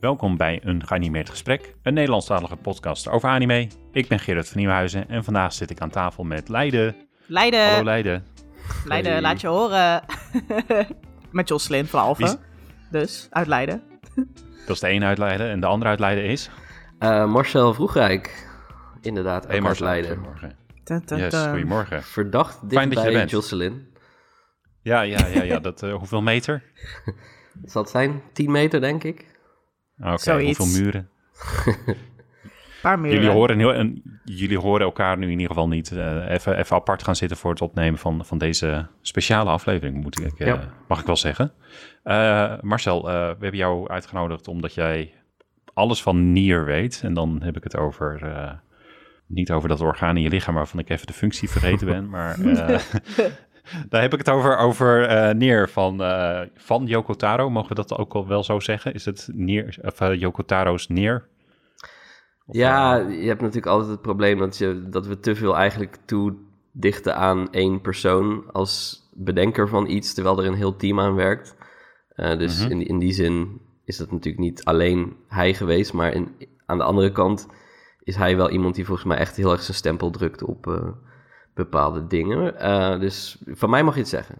welkom bij een geanimeerd gesprek, een Nederlandstalige podcast over anime. Ik ben Gerard van Nieuwhuizen en vandaag zit ik aan tafel met Leiden. Leiden. Hallo Leiden. Leiden, Hey. laat je horen. Met Jocelyn van is- Alphen. Dus, uit Leiden. Dat is de ene uit Leiden en de andere uit Leiden is... Eh, Marcel Vroegrijk. Inderdaad, ook Hey uit Marcel, Leiden. Goedemorgen. Dun, dun, Yes, goedemorgen. Verdacht er dichtbij. Jocelyn. Ja, ja, ja, ja. Dat, eh, hoeveel meter? Zal het zijn? 10 meter, denk ik. Oké, Zoiets. hoeveel muren? paar muren. Jullie horen, heel, en, jullie horen elkaar nu in ieder geval niet eh, even, even apart gaan zitten voor het opnemen van, van deze speciale aflevering, moet ik, eh, Ja. mag ik wel zeggen. Eh, Marcel, eh, we hebben jou uitgenodigd omdat jij alles van Nier weet. En dan heb ik het over, eh, niet over dat orgaan in je lichaam waarvan ik even de functie vergeten ben, maar eh, daar heb ik het over, over eh, Nier van, eh, van Yoko Taro. Mogen we dat ook al wel zo zeggen? Is het Nier, of, eh, Yoko Taro's Nier? Of, ja, je hebt natuurlijk altijd het probleem dat, je, dat we te veel eigenlijk toedichten aan één persoon als bedenker van iets, terwijl er een heel team aan werkt. Dus Mhm. in, die- in die zin is dat natuurlijk niet alleen hij geweest, maar in, aan de andere kant is hij wel iemand die volgens mij echt heel erg zijn stempel drukt op bepaalde dingen. Eh, dus van mij mag je het zeggen.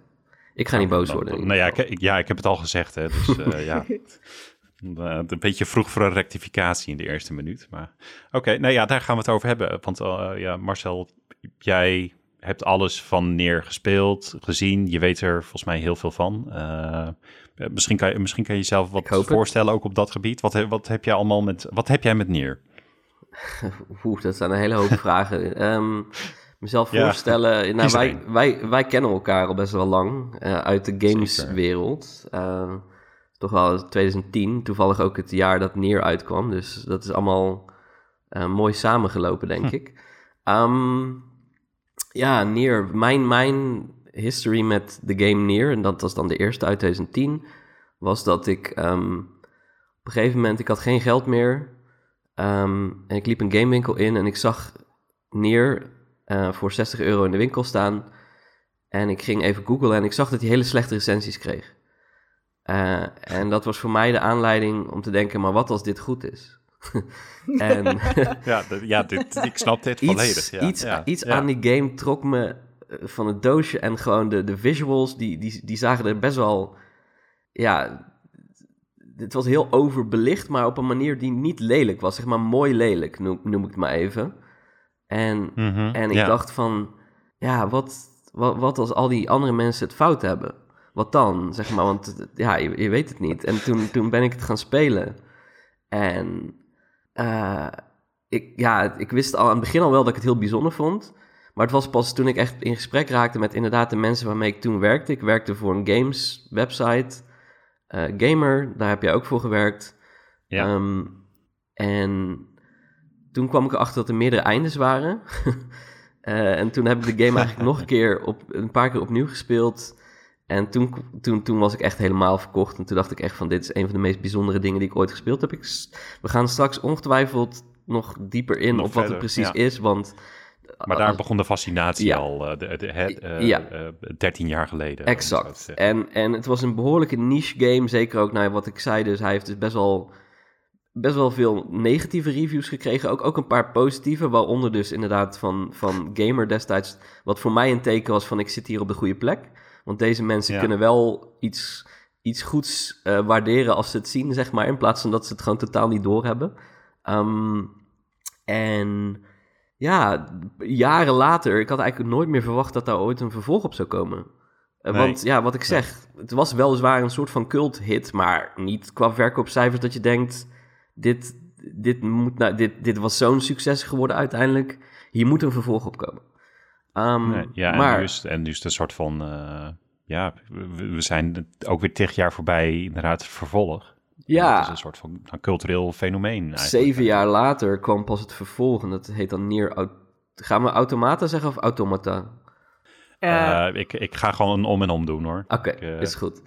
Ik ga niet boos Nou, worden. Nou ja, ik, ja, ik heb het al gezegd. Hè, dus eh, ja. Eh, een beetje vroeg voor een rectificatie in de eerste minuut. Maar oké, nou ja, daar gaan we het over hebben. Want eh, ja, Marcel, jij hebt alles van neer gespeeld, gezien. Je weet er volgens mij heel veel van. Misschien, kan je, misschien kan je jezelf wat het. voorstellen ook op dat gebied. Wat, wat heb jij allemaal met, wat heb jij met neer? Oeh, dat zijn een hele hoop vragen. Ehm, mezelf Ja, voorstellen. Nou, wij, wij, wij kennen elkaar al best wel lang eh, uit de gameswereld. Eh, toch wel 2010, toevallig ook het jaar dat Nier uitkwam. Dus dat is allemaal eh, mooi samengelopen, denk Hm. ik. Ehm, ja, Nier. Mijn, mijn history met de game Nier, en dat was dan de eerste uit 2010, was dat ik ehm, op een gegeven moment, ik had geen geld meer. Ehm, en ik liep een gamewinkel in en ik zag Nier eh, voor 60 euro in de winkel staan. En ik ging even googlen en ik zag dat hij hele slechte recensies kreeg. Eh, en dat was voor mij de aanleiding om te denken, maar wat als dit goed is? en Ja, ja dit, ik snap dit volledig. iets, Ja, iets, ja, iets ja. aan die game trok me eh, van het doosje en gewoon de, de visuals, die, die, die zagen er best wel, ja, het was heel overbelicht, maar op een manier die niet lelijk was, zeg maar mooi lelijk, noem, noem ik het maar even. En, Mhm, en ik ja. dacht van, ja, wat, wat, wat als al die andere mensen het fout hebben? Wat dan, zeg maar, want ja, je, je weet het niet. En toen, toen ben ik het gaan spelen. En eh, ik, ja, ik wist al aan het begin al wel dat ik het heel bijzonder vond. Maar het was pas toen ik echt in gesprek raakte met inderdaad de mensen waarmee ik toen werkte. Ik werkte voor een games website, eh, Gamer, daar heb jij ook voor gewerkt. Ja. Ehm, en toen kwam ik erachter dat er meerdere eindes waren. Eh, en toen heb ik de game eigenlijk nog een keer op, een paar keer opnieuw gespeeld. En toen, toen, toen was ik echt helemaal verkocht. En toen dacht ik echt van, dit is een van de meest bijzondere dingen die ik ooit gespeeld heb. Ik, we gaan straks ongetwijfeld nog dieper in Nog op wat het precies ja. is. Want Maar daar begon de fascinatie Ja. al, eh, de, de, het, eh, Ja. eh, 13 jaar geleden. Exact. En, en het was een behoorlijke niche game. Zeker ook naar wat ik zei. Dus hij heeft dus best wel, best wel veel negatieve reviews gekregen. Ook, ook een paar positieve. Waaronder dus inderdaad van, van Gamer destijds. Wat voor mij een teken was van ik zit hier op de goede plek. Want deze mensen Ja. kunnen wel iets, iets goeds eh, waarderen als ze het zien, zeg maar. In plaats van dat ze het gewoon totaal niet doorhebben. Ehm en ja, jaren later, ik had eigenlijk nooit meer verwacht dat daar ooit een vervolg op zou komen. Eh, Nee. Want ja, wat ik zeg, het was weliswaar een soort van cult-hit, maar niet qua verkoopcijfers dat je denkt, dit, dit, moet nou, dit, dit was zo'n succes geworden uiteindelijk, hier moet een vervolg op komen. Ehm, ja, maar en, nu is, en nu is het een soort van... eh, ja, we, we zijn ook weer tig jaar voorbij, inderdaad, het vervolg. Ja. Het is een soort van nou, cultureel fenomeen eigenlijk. zeven jaar later kwam pas het vervolg en dat heet dan Nier... Gaan we automata zeggen of automata? Eh, Eh, ik, ik ga gewoon een om en om doen, hoor. Oké, is goed.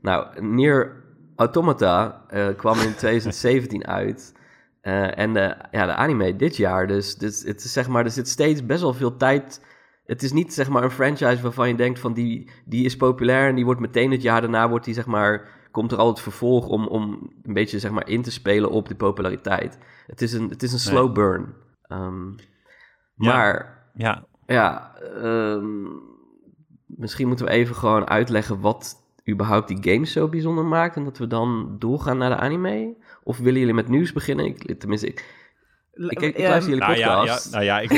Nou, Nier Automata eh, kwam in 2017 uit. Eh, en de, ja, de anime dit jaar. Dus, dus het is zeg maar, er zit steeds best wel veel tijd. Het is niet zeg maar een franchise waarvan je denkt van die, die is populair en die wordt meteen het jaar daarna wordt die zeg maar komt er al het vervolg om, om een beetje zeg maar in te spelen op die populariteit. Het is een, het is een slow Nee. burn. Ehm, Ja. Maar Ja, ja, ehm, misschien moeten we even gewoon uitleggen wat überhaupt die games zo bijzonder maakt. En dat we dan doorgaan naar de anime. Of willen jullie met nieuws beginnen? Ik, tenminste, ik, ik, ik, luister jullie nou ja, ja, nou ja, ik,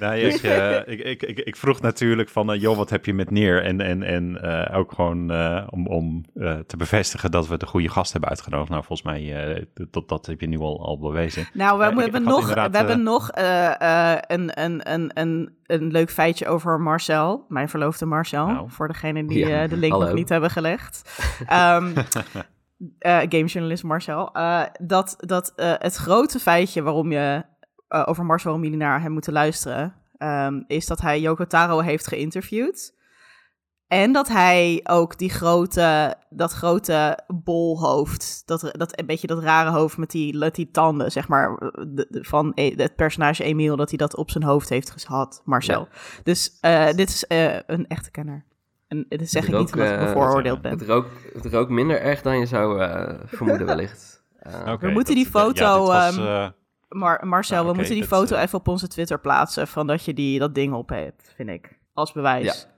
nou, ja, ik, eh, ik, ik, ik, ik vroeg natuurlijk van, eh, joh, wat heb je met neer? En, en, en eh, ook gewoon eh, om, om eh, te bevestigen dat we de goede gast hebben uitgenodigd. Nou, volgens mij, eh, dat, dat heb je nu al, al bewezen. Nou, we hebben nog, we hebben nog eh, eh, een, een, een, een, een leuk feitje over Marcel, mijn verloofde Marcel, Nou. voor degenen die Ja, de link hallo. nog niet hebben gelegd. Ehm eh, gamejournalist Marcel. eh, dat dat eh, het grote feitje waarom je over Marcel, jullie naar hem moeten luisteren, ehm, is dat hij Yoko Taro heeft geïnterviewd. En dat hij ook die grote, dat grote bolhoofd, dat, dat een beetje dat rare hoofd met die, met die tanden, zeg maar, de- de- van E- het personage Emiel, dat hij dat op zijn hoofd heeft gehad, Marcel. Dus dit is een echte kenner. En dit zeg ik Het niet rook, omdat ik eh, bevooroordeeld ben. Het rook, het rook minder erg dan je zou eh, vermoeden wellicht. Eh, We moeten die dat- ja, foto, was, ehm, eh, Maar Marcel, Nou, we moeten die dat, foto even op onze Twitter plaatsen van dat je die, dat ding op hebt, vind ik. Als bewijs.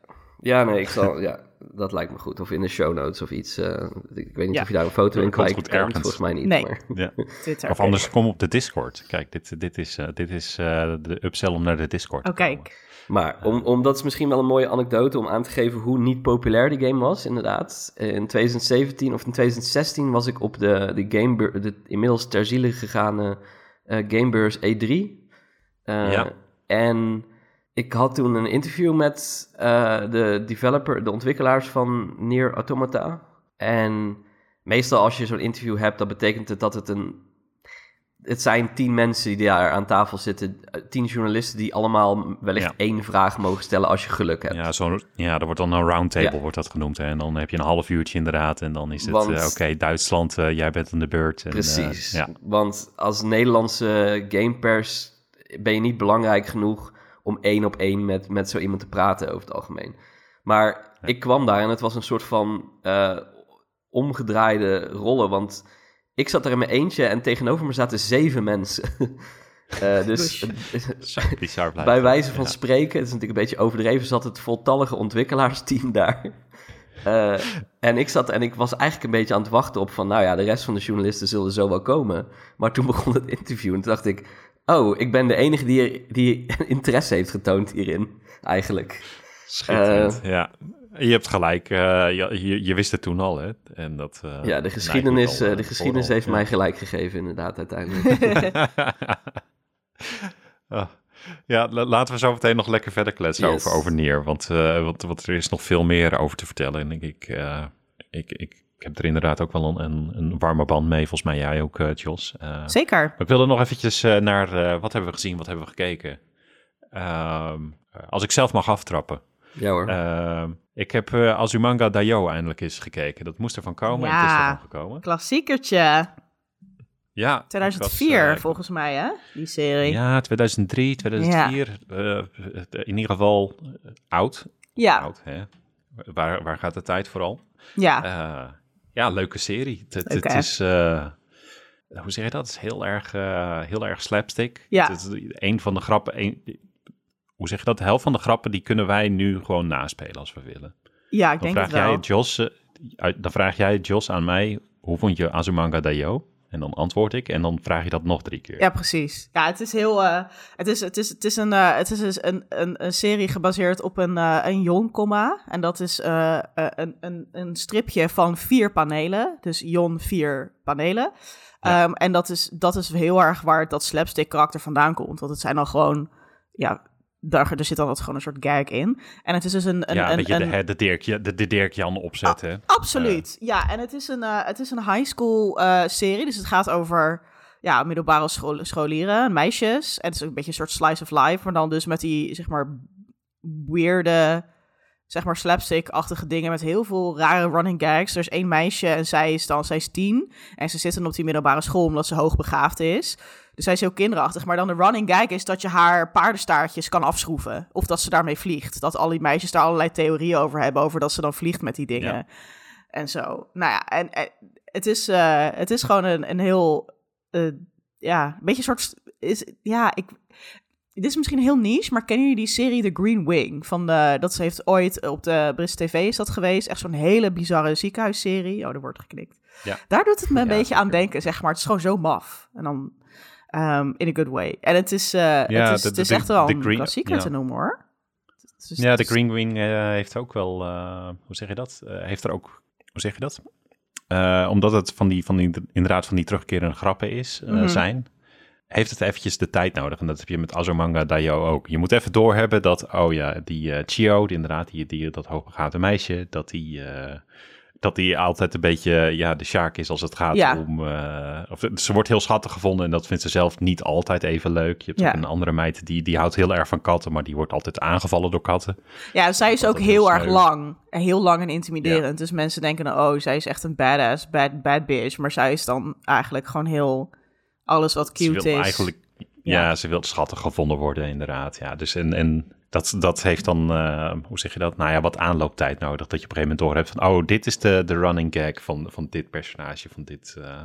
Ja, nee, ik zal, ja, dat lijkt me goed. Of in de show notes of iets. eh, ik weet niet Ja. of je daar een foto in Dat komt kwijt ergens. Volgens mij niet. Nee. Maar, ja. Twitter. Of anders kom op de Discord. Kijk, dit, dit is, eh, dit is eh, de upsell om naar de Discord te Oh, komen. kijk. Maar om, om, dat is misschien wel een mooie anekdote om aan te geven hoe niet populair die game was, inderdaad. In 2017 of in 2016 was ik op de, de, de inmiddels ter ziele gegane eh, Gamebeurs E3. Eh, Ja. En ik had toen een interview met eh, de developer, de ontwikkelaars van Nier Automata. En meestal als je zo'n interview hebt, dan betekent het dat het een... Het zijn tien mensen die daar aan tafel zitten, eh, tien journalisten die allemaal wellicht Ja. één vraag mogen stellen als je geluk hebt. Ja, zo, ja, er wordt dan een roundtable, Ja. wordt dat genoemd. Hè? En dan heb je een half uurtje inderdaad. En dan is het, eh, oké, Duitsland, eh, jij bent aan de beurt. En, Precies. ja. Want als Nederlandse gamepers ben je niet belangrijk genoeg om één op één met, met zo iemand te praten over het algemeen. Maar ik kwam daar en het was een soort van omgedraaide rollen. Want ik zat er in mijn eentje en tegenover me zaten zeven mensen. Eh, dus Zo bizar bij wijze van Ja. spreken, het is natuurlijk een beetje overdreven, zat het voltallige ontwikkelaarsteam daar. Eh, en ik zat en ik was eigenlijk een beetje aan het wachten op van, nou ja, de rest van de journalisten zullen zo wel komen. Maar toen begon het interview en toen dacht ik, oh, ik ben de enige die, die interesse heeft getoond hierin, eigenlijk. Schitterend, Eh, ja. Je hebt gelijk, eh, je, je, wist het toen al, hè? En dat, eh, Ja, de geschiedenis, al, eh, de geschiedenis heeft ja. mij gelijk gegeven, inderdaad, uiteindelijk. Ah. Ja, la- laten we zo meteen nog lekker verder kletsen Yes. over, over Nier. Want, eh, want, want er is nog veel meer over te vertellen. En ik, ik, eh, ik, ik, ik heb er inderdaad ook wel een, een, warme band mee. Volgens mij jij ook, eh, Jos. Eh, Zeker. maar ik wilde nog eventjes eh, naar eh, wat hebben we gezien, wat hebben we gekeken. Ehm, als ik zelf mag aftrappen. ja hoor. Ik heb eh Azumanga Daioh eindelijk eens gekeken. Dat moest ervan komen en het is Ja. ervan gekomen. Klassiekertje. Ja, 2004 ik was, eh, volgens mij, hè? Die serie. Ja. Ja, 2003, 2004. eh, in ieder geval oud. Ja. Oud, hè? Waar, waar gaat de tijd vooral? ja. Ja, leuke serie. Het, het, is, hoe zeg je dat? Het is heel erg, heel erg slapstick. Ja. Het is een van de grappen, een, hoe zeg je dat? De helft van de grappen, die kunnen wij nu gewoon naspelen als we willen. ja, ik Dan denk het vraag, wel. jij Jos, eh, dan vraag jij Jos aan mij, hoe vond je Azumanga Daioh? En dan antwoord ik en dan vraag je dat nog drie keer. Ja, precies. Ja, het is heel. eh, het, is, het, is, het is, een, eh, het is dus een, een, een serie gebaseerd op een, een Jon-comma. En dat is een, een, een stripje van vier panelen. Dus Jon vier panelen. Ja. Ehm, en dat is, dat is heel erg waar dat slapstick karakter vandaan komt. Want het zijn dan gewoon. Ja, daar, er zit dan altijd gewoon een soort gag in. En het is dus een. een ja, een, een, beetje een- de, de, Dirk, de, de Dirk Jan opzetten. Absoluut. Ja, en het is een, eh, het is een high school eh, serie. Dus het gaat over ja, middelbare school, scholieren, meisjes. En het is een beetje een soort slice of life. Maar dan dus met die, zeg maar, weirde, zeg maar, slapstick-achtige dingen. Met heel veel rare running gags. Er is één meisje en zij is dan, zij is tien. En ze zit dan op die middelbare school omdat ze hoogbegaafd is. Dus zij is heel kinderachtig. Maar dan de running gag is dat je haar paardenstaartjes kan afschroeven. Of dat ze daarmee vliegt. Dat al die meisjes daar allerlei theorieën over hebben. Over dat ze dan vliegt met die dingen. Ja. en zo. Nou ja, en, en het, is, eh, het is gewoon een, een heel, eh, ja, een beetje een soort, is, ja, ik, dit is misschien heel niche, maar kennen jullie die serie The Green Wing? Van de, dat ze heeft ooit op de Britse tv is dat geweest. Echt zo'n hele bizarre ziekenhuisserie. Oh, er wordt geknikt. Ja. Daar doet het me een Ja, beetje aan denken, zeg maar. Het is gewoon zo maf. En dan ehm, in a good way. En het is, eh, het is, de- het is de- echt wel een Green- klassieker te noemen, hoor. Ja, de Green Wing eh, heeft ook wel, eh, hoe zeg je dat? Heeft er ook, hoe zeg je dat? Omdat het van die, van die, inderdaad van die terugkerende grappen is, Mhm. zijn, heeft het eventjes de tijd nodig. En dat heb je met Azumanga Daioh ook. Je moet even doorhebben dat, oh ja, die Chio, die inderdaad, die, die, dat hoogbegaafde meisje, dat die... dat die altijd een beetje ja, de sjaak is als het gaat Ja. om... eh, of, ze wordt heel schattig gevonden en dat vindt ze zelf niet altijd even leuk. Je hebt Ja. ook een andere meid die, die houdt heel erg van katten, maar die wordt altijd aangevallen door katten. Ja, zij is ook heel erg lang. Heel lang en intimiderend. Dus mensen denken, oh, zij is echt een badass, bad, bad bitch. Maar zij is dan eigenlijk gewoon heel... Alles wat ze cute wil is. eigenlijk, Ja. ja, ze wil schattig gevonden worden, inderdaad. Ja, dus en, en dat, dat heeft dan, eh, hoe zeg je dat? Nou ja, wat aanlooptijd nodig. Dat je op een gegeven moment door hebt van, oh, dit is de, de running gag van, van dit personage, van dit. eh,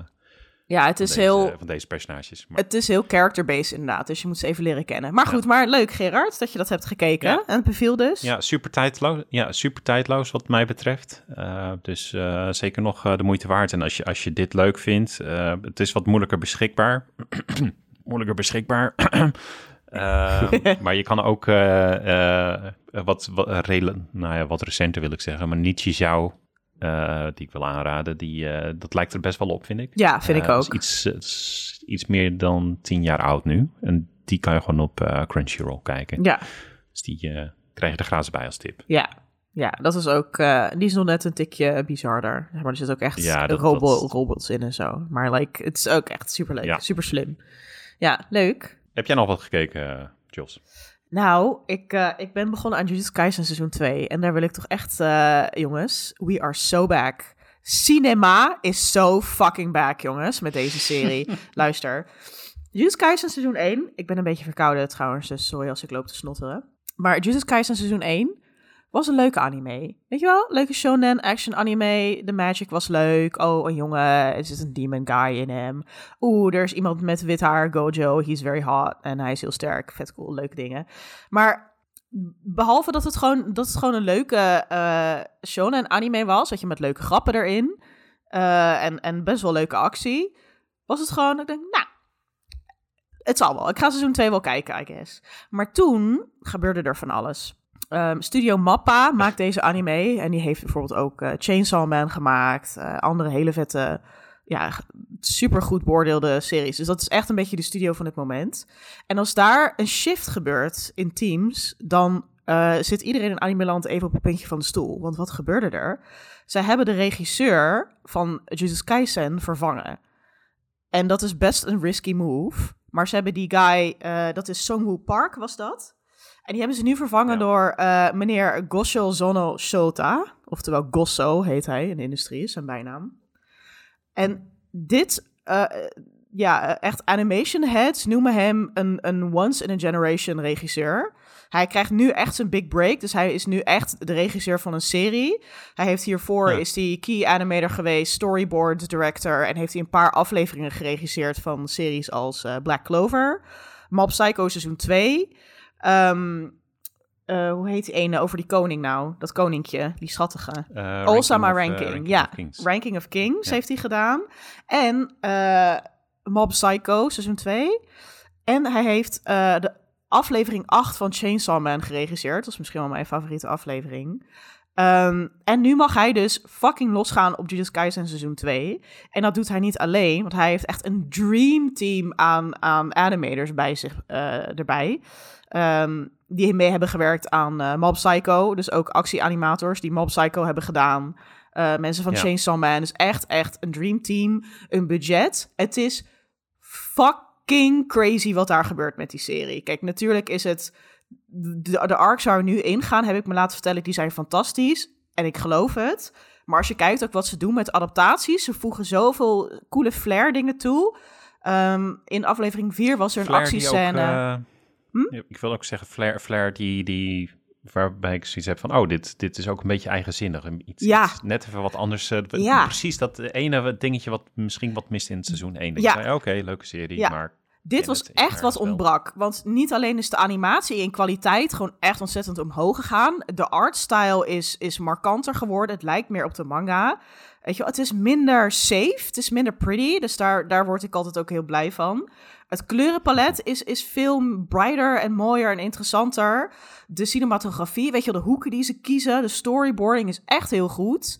Ja, het is deze, heel... van deze personages. Maar, Het is heel character-based inderdaad, dus je moet ze even leren kennen. Maar goed, maar leuk Gerard, dat je dat hebt gekeken. Ja. En het beviel dus. ja, super tijdloos. Ja, super tijdloos wat mij betreft. Eh, dus zeker nog de moeite waard. En als je, als je dit leuk vindt, het is wat moeilijker beschikbaar. moeilijker beschikbaar. Eh, maar je kan ook eh, eh, wat, wat, eh, nou ja, wat recenter wil ik zeggen, maar Nietzsche eh, die ik wil aanraden, die, dat lijkt er best wel op, vind ik. Ja, vind ik het is ook. Iets, iets meer dan tien jaar oud nu. En die kan je gewoon op Crunchyroll kijken. Ja, Dus die krijg je er gratis bij als tip. ja. Ja, dat is ook... eh, die is nog net een tikje bizarder. Maar er zit ook echt Ja, dat- robo- dat- robots in en zo. Maar like, het is ook echt superleuk. Ja. Super slim. Ja, leuk. Heb jij nog wat gekeken, eh, Jos? Nou, ik, eh, ik ben begonnen aan Jujutsu Kaisen seizoen 2. En daar wil ik toch echt, eh, jongens, we are so back. Cinema is so fucking back, jongens, met deze serie. Luister. Jujutsu Kaisen seizoen 1. Ik ben een beetje verkouden trouwens, dus sorry als ik loop te snotteren. Maar Jujutsu Kaisen seizoen 1 was een leuke anime. Weet je wel? Leuke shonen action anime. De magic was leuk. Oh, een jongen. Er zit een demon guy in hem. Oeh, er is iemand met wit haar. Gojo. He's very hot. En hij is heel sterk. Vet cool. Leuke dingen. Maar behalve dat het gewoon, dat het gewoon een leuke eh shonen anime was. Dat je met leuke grappen erin. eh, en, en best wel leuke actie. Was het gewoon, ik denk, nou, het zal wel. Ik ga seizoen 2 wel kijken, I guess. Maar toen gebeurde er van alles. Ehm, Studio Mappa maakt deze anime. En die heeft bijvoorbeeld ook eh, Chainsaw Man gemaakt. eh, andere hele vette, ja, super goed beoordeelde series. Dus dat is echt een beetje de studio van het moment. En als daar een shift gebeurt in teams, dan eh, zit iedereen in animeland even op het puntje van de stoel. Want wat gebeurde er? Zij hebben de regisseur van Jujutsu Kaisen vervangen. En dat is best een risky move. Maar ze hebben die guy, dat is Songwoo Park, was dat? En die hebben ze nu vervangen Ja. door eh, meneer Gosho Zono Shota. Oftewel Gosso heet hij in de industrie, is zijn bijnaam. En dit, eh, ja, echt animation heads noemen hem een, een once-in-a-generation regisseur. Hij krijgt nu echt zijn big break, dus hij is nu echt de regisseur van een serie. Hij heeft hiervoor, Ja. is hij key animator geweest, storyboard director... en heeft hij een paar afleveringen geregisseerd van series als eh, Black Clover... Mob Psycho seizoen 2... Ehm, eh, hoe heet die ene over die koning nou? Dat koninkje, die schattige. Uh, Osama Ranking, ja. Kings. Ranking of Kings Ja. heeft hij gedaan. En eh, Mob Psycho, seizoen 2. En hij heeft eh, de aflevering 8 van Chainsaw Man geregisseerd. Dat is misschien wel mijn favoriete aflevering. Ehm, en nu mag hij dus fucking losgaan op Jujutsu Kaisen seizoen 2. En dat doet hij niet alleen, want hij heeft echt een dream team aan, aan animators bij zich eh, erbij. Ehm, die mee hebben gewerkt aan eh, Mob Psycho. Dus ook actieanimators die Mob Psycho hebben gedaan. Eh, mensen van Ja. Chainsaw Man. Dus echt, echt een dream team. Een budget. Het is fucking crazy wat daar gebeurt met die serie. Kijk, natuurlijk is het... De, de arcs waar we nu ingaan, heb ik me laten vertellen, die zijn fantastisch. En ik geloof het. Maar als je kijkt ook wat ze doen met adaptaties, ze voegen zoveel coole flair dingen toe. Ehm, in aflevering 4 was er een actiescène. Hm? Ik wil ook zeggen, Flair, Flair die, die waarbij ik zoiets heb van, oh, dit, dit is ook een beetje eigenzinnig. Iets, Ja. iets net even wat anders. eh, Ja. Precies dat ene dingetje wat misschien wat mist in het seizoen 1. Dat Ja. oké, leuke serie, Ja. maar... Dit was echt wat wel. ontbrak. Want niet alleen is de animatie in kwaliteit gewoon echt ontzettend omhoog gegaan. De artstyle is, is markanter geworden. Het lijkt meer op de manga. Weet je, wel, het is minder safe. Het is minder pretty. Dus daar, daar word ik altijd ook heel blij van. Het kleurenpalet is, is veel brighter en mooier en interessanter. De cinematografie, weet je wel, de hoeken die ze kiezen. De storyboarding is echt heel goed.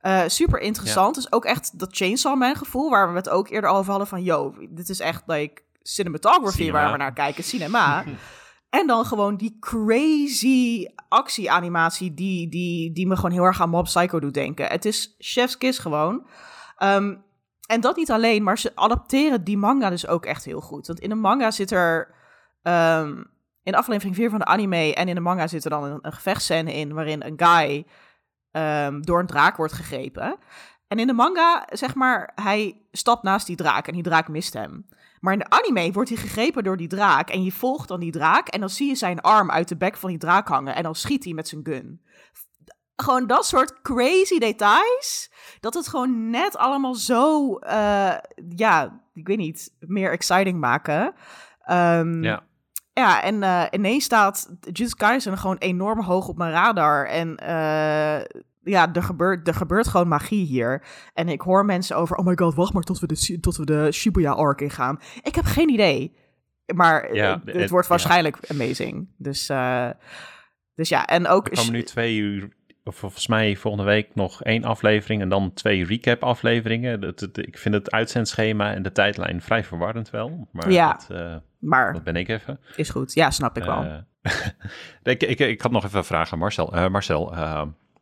Eh, super interessant. Dus ook echt dat Chainsaw Man gevoel, waar we het ook eerder over hadden van... yo, dit is echt like cinematography Cinema. waar we naar kijken, cinema. en dan gewoon die crazy actieanimatie die, die, die me gewoon heel erg aan Mob Psycho doet denken. Het is chef's kiss gewoon. Ehm, en dat niet alleen, maar ze adapteren die manga dus ook echt heel goed. Want in de manga zit er... ehm, in aflevering 4 van de anime en in de manga zit er dan een, een gevechtscène in... waarin een guy ehm, door een draak wordt gegrepen. En in de manga, zeg maar, hij stapt naast die draak en die draak mist hem. Maar in de anime wordt hij gegrepen door die draak en je volgt dan die draak en dan zie je zijn arm uit de bek van die draak hangen en dan schiet hij met zijn gun. Gewoon dat soort crazy details, dat het gewoon net allemaal zo, eh, ja, ik weet niet, meer exciting maken. Ehm, Ja. ja, en eh, ineens staat Jujutsu Kaisen gewoon enorm hoog op mijn radar. En eh, ja, er gebeurt, er gebeurt gewoon magie hier. En ik hoor mensen over, oh my god, wacht maar tot we de, tot we de Shibuya-arc ingaan. Ik heb geen idee. Maar Ja, het, het- wordt ja. waarschijnlijk amazing. Dus, eh, dus ja, en ook... Er komen nu twee uur, volgens mij volgende week nog één aflevering en dan twee recap afleveringen. Dat, dat- ik vind het uitzendschema en de tijdlijn vrij verwarrend wel. Maar Ja. dat, eh, Maar dat ben ik even. is goed. Ja, snap ik wel. Eh, ik, ik, ik had nog even een vraag aan Marcel. Eh, Marcel,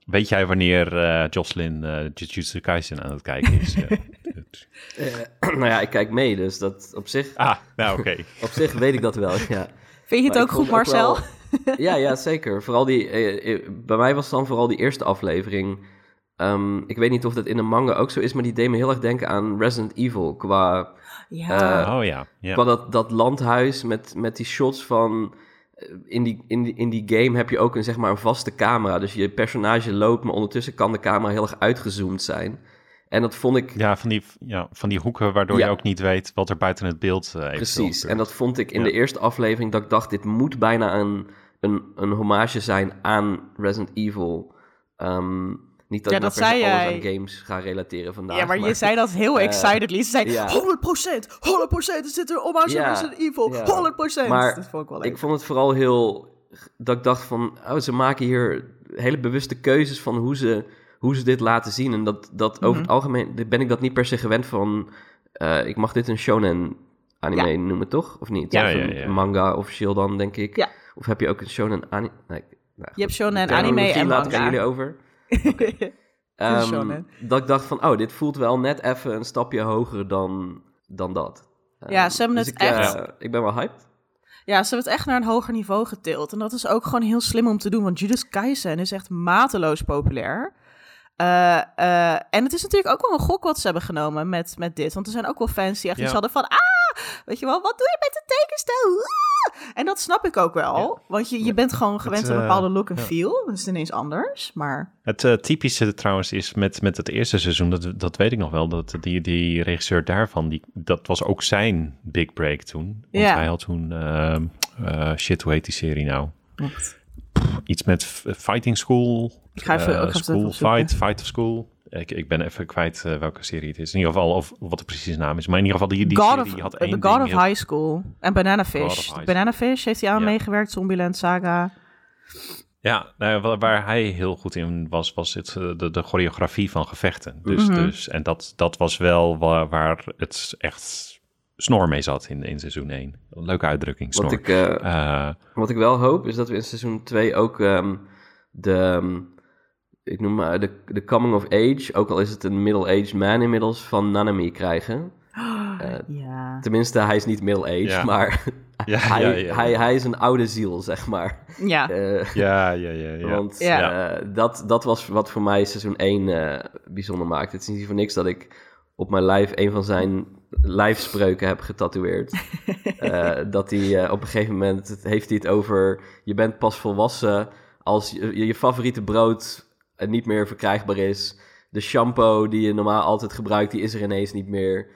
weet jij wanneer eh Jocelyn eh Jujutsu Kaisen aan het kijken is? Nou ja, ik kijk mee, dus dat op zich, ah, nou oké. op zich weet ik dat wel, ja. Vind je het Maar ook goed, Marcel? wel- ja, ja, zeker. Vooral die, eh, eh, bij mij was het dan vooral die eerste aflevering. Ehm, ik weet niet of dat in de manga ook zo is, maar die deed me heel erg denken aan Resident Evil. Qua, Ja. Eh, oh ja, qua dat, dat landhuis met, met die shots van... In die, in, die, in die game heb je ook een, zeg maar, een vaste camera. Dus je personage loopt, maar ondertussen kan de camera heel erg uitgezoomd zijn. En dat vond ik Ja, van die, ja, van die hoeken waardoor Ja. je ook niet weet wat er buiten het beeld eh eventueel Precies, en dat vond ik in Ja. de eerste aflevering dat ik dacht, dit moet bijna een, een, een hommage zijn aan Resident Evil. Ehm, niet dat Ja, ik dat per se zei alles jij. aan games ga relateren vandaag. Ja, maar, je zei dat heel eh, excitedly. Ze zei ja. 100%, 100%, er zit er hommage aan Resident Evil, ja. 100%. Maar dat vond ik wel leuk. Ik vond het vooral heel... Dat ik dacht van, oh, ze maken hier hele bewuste keuzes van hoe ze, hoe ze dit laten zien. En dat, dat over Mhm. het algemeen ben ik dat niet per se gewend van... eh, ik mag dit een shonen anime Ja. noemen, toch? Of niet? Ja, Of ja, een ja. manga officieel dan, denk ik. Ja. Of heb je ook een shonen anime... Nee, nou, Je hebt shonen en anime en laat ik aan manga. jullie over. Het is Ehm, shonen. dat ik dacht van, oh, dit voelt wel net even een stapje hoger dan, dan dat. Ja, Ehm, ze hebben dus het ik, eh, echt- ik ben wel hyped. Ja, ze hebben het echt naar een hoger niveau getild. En dat is ook gewoon heel slim om te doen, want Judith Kaisen is echt mateloos populair. Eh, eh, en het is natuurlijk ook wel een gok wat ze hebben genomen met, met dit. Want er zijn ook wel fans die echt Ja. iets hadden van... Ah, weet je wel, wat doe je met de tekenstijl? Ah! En dat snap ik ook wel. Want je, je bent gewoon gewend aan een eh, bepaalde look en ja. feel. Dat is ineens anders, maar... Het typische trouwens is met, met het eerste seizoen, dat, dat weet ik nog wel, dat die, die regisseur daarvan, die, dat was ook zijn big break toen. Want hij had toen, ehm, eh, shit, hoe heet die serie nou? Iets met Fighting School, Ik ga even- eh, ik ga even School. Fight, Fight of School. Ik, ik ben even kwijt eh, welke serie het is. In ieder geval, of wat de precieze naam is. Maar in ieder geval, die, die God serie of, had The één God ding of High School en Banana God Fish. Banana Fish heeft hij aan Ja. meegewerkt, Zombieland Saga. Ja, nou, waar, hij heel goed in was, was het, eh, de, de choreografie van gevechten. Dus, Mhm. dus, en dat, dat was wel waar, waar het echt snor mee zat in, in seizoen 1. Leuke uitdrukking, snor. Wat ik, eh, Eh, wat ik wel hoop, is dat we in seizoen 2 ook ehm, de... ehm, ik noem maar de, de coming of age, ook al is het een middle-aged man inmiddels, van Nanami krijgen. Eh, ja. Tenminste, hij is niet middle-aged, Ja. maar ja, hij, ja, ja, Hij, hij is een oude ziel, zeg maar. Ja. Eh, ja, ja, ja, ja. Want Ja. eh, dat, dat was wat voor mij seizoen 1 eh, bijzonder maakte. Het is niet voor niks dat ik op mijn lijf een van zijn lijfspreuken heb getatoeëerd. Eh, dat hij eh, op een gegeven moment het- heeft hij het over... je bent pas volwassen als je, je favoriete brood eh, niet meer verkrijgbaar is. De shampoo die je normaal altijd gebruikt, die is er ineens niet meer.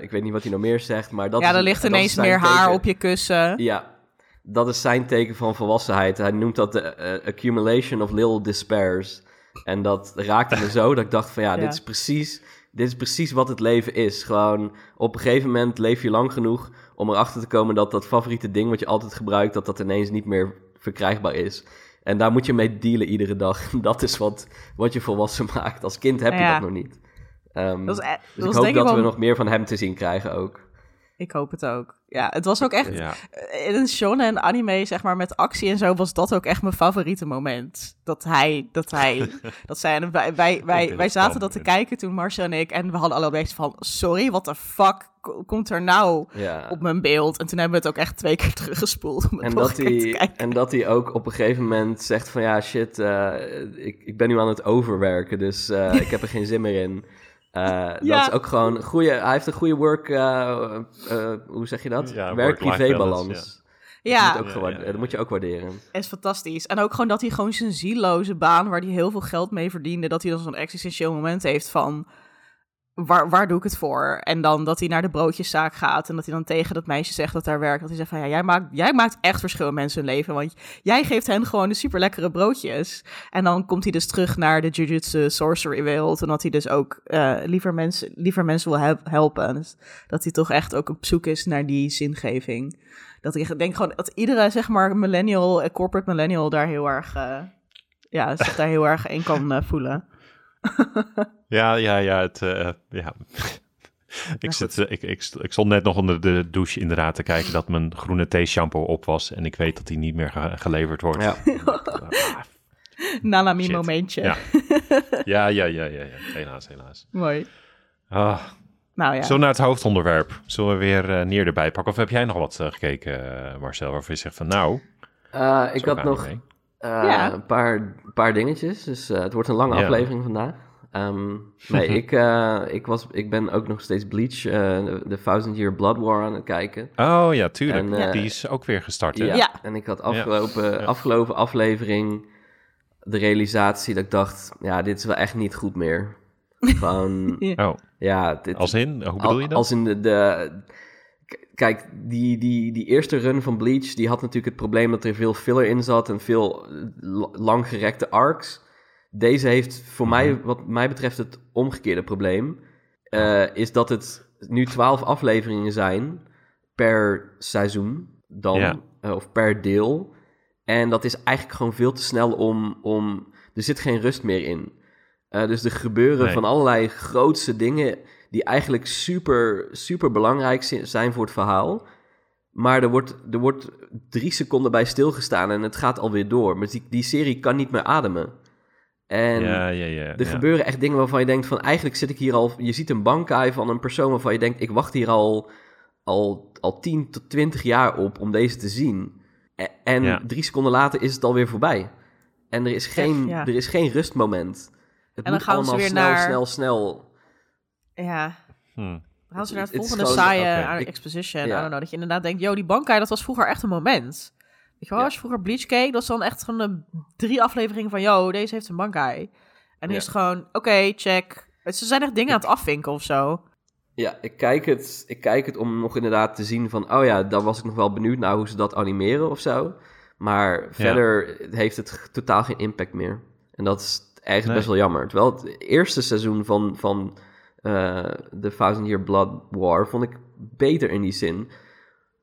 Ik weet niet wat hij nog meer zegt, maar dat ja, er ligt ineens meer haar op je kussen. Ja, dat is zijn teken van volwassenheid. Hij noemt dat de accumulation of little despairs. En dat raakte me zo dat ik dacht van ja, Ja. dit is precies... Dit is precies wat het leven is. Gewoon op een gegeven moment leef je lang genoeg om erachter te komen dat dat favoriete ding wat je altijd gebruikt, dat dat ineens niet meer verkrijgbaar is. En daar moet je mee dealen iedere dag. Dat is wat, wat je volwassen maakt. Als kind heb je Ja. dat nog niet. Ehm, Dat is, e- dus dat ik hoop dat we nog meer van hem te zien krijgen ook. Ik hoop het ook. Ja, het was ook echt... Ja. In een shonen anime, zeg maar, met actie en zo, was dat ook echt mijn favoriete moment. Dat hij, dat hij, dat zij... En wij, wij, wij, wij zaten dat te kijken toen Marcia en ik, en we hadden allebei van, sorry, what the fuck ko- komt er nou Ja. op mijn beeld? En toen hebben we het ook echt twee keer teruggespoeld om het En dat, te hij, kijken. en dat hij ook op een gegeven moment zegt van ja, shit, eh, ik, ik ben nu aan het overwerken, dus eh, ik heb er geen zin meer in. Eh, Ja. Dat is ook gewoon een goede, hij heeft een goede work, eh, eh, hoe zeg je dat? Ja, Werk-privé work-life balans. Ja, Dat, Ja, dat moet je ook waarderen. is fantastisch. En ook gewoon dat hij gewoon zijn zieloze baan, waar hij heel veel geld mee verdiende, dat hij dan zo'n existentieel moment heeft van, waar, waar doe ik het voor? En dan dat hij naar de broodjeszaak gaat en dat hij dan tegen dat meisje zegt dat daar werkt, dat hij zegt van, ja, jij maakt, jij maakt echt verschil in mensen hun leven, want jij geeft hen gewoon de super lekkere broodjes. En dan komt hij dus terug naar de Jujutsu Sorcery wereld, en dat hij dus ook eh, liever, mensen, liever mensen wil hel- helpen. Dus dat hij toch echt ook op zoek is naar die zingeving. Dat ik denk gewoon dat iedere, zeg maar, millennial, eh, corporate millennial daar heel erg, eh, ja, zich daar heel erg in kan voelen. Ja, ja, ja. Het, eh, ja. ik, zit, eh, ik, ik, ik stond net nog onder de douche inderdaad te kijken dat mijn groene thee-shampoo op was. En ik weet dat die niet meer ge- geleverd wordt. Ja. Ah, Nanami Shit. momentje. Ja. ja, ja, ja, ja, ja. Helaas, helaas. Mooi. Ah, Nou ja. Zo naar het hoofdonderwerp. Zullen we weer eh Nier erbij pakken? Of heb jij nog wat gekeken, Marcel, waarvan je zegt van nou... Eh, ik had nog mee. Eh, Ja. een paar, paar dingetjes, dus eh, het wordt een lange Ja. aflevering vandaag. Ehm, nee, ik, eh, ik, was, ik ben ook nog steeds Bleach, eh, de, Thousand Year Blood War aan het kijken. Oh ja, tuurlijk. En, die is ook weer gestart, hè? Ja. Ja. En ik had afgelopen, Ja. afgelopen aflevering de realisatie dat ik dacht, ja, dit is wel echt niet goed meer. Gewoon, Ja. Oh, ja, dit, als in? Hoe bedoel je dat? Als in de, de kijk, die, die, die eerste run van Bleach, die had natuurlijk het probleem dat er veel filler in zat en veel eh, la- langgerekte arcs. Deze heeft voor Mhm. mij, wat mij betreft, het omgekeerde probleem. Eh, is dat het nu twaalf afleveringen zijn per seizoen dan, eh, of per deel. En dat is eigenlijk gewoon veel te snel om, om er zit geen rust meer in. Dus er gebeuren Nee. van allerlei grootse dingen die eigenlijk super, super belangrijk zi- zijn voor het verhaal. Maar er wordt, er wordt drie seconden bij stilgestaan en het gaat alweer door. Maar die, die serie kan niet meer ademen. En ja, ja, ja. er ja. gebeuren echt dingen waarvan je denkt van eigenlijk zit ik hier al... Je ziet een bankai van een persoon waarvan je denkt ik wacht hier al, al, al 10 tot 20 jaar op om deze te zien. E- En Ja. drie seconden later is het alweer voorbij. En er is geen, ja. er is geen rustmoment. Het dan moet gaan ze allemaal weer snel, naar- snel, snel. Ja. Hm. Dan gaan ze naar het volgende gewoon- saaie uh, exposition. ja. I don't know, dat je inderdaad denkt, yo, die bankai, dat was vroeger echt een moment. Weet je wel, Ja. als je vroeger Bleach keek, dat is dan echt van de drie afleveringen van, yo, deze heeft een bankai. En nu Ja. is het gewoon, oké, check. Ze zijn echt dingen aan het afvinken of zo. Ja, ik kijk, het, ik kijk het om nog inderdaad te zien van... Oh ja, daar was ik nog wel benieuwd naar hoe ze dat animeren of zo. Maar verder heeft het totaal geen impact meer. En dat is eigenlijk Nee. best wel jammer. Terwijl het eerste seizoen van, van eh The Thousand Year Blood War vond ik beter in die zin.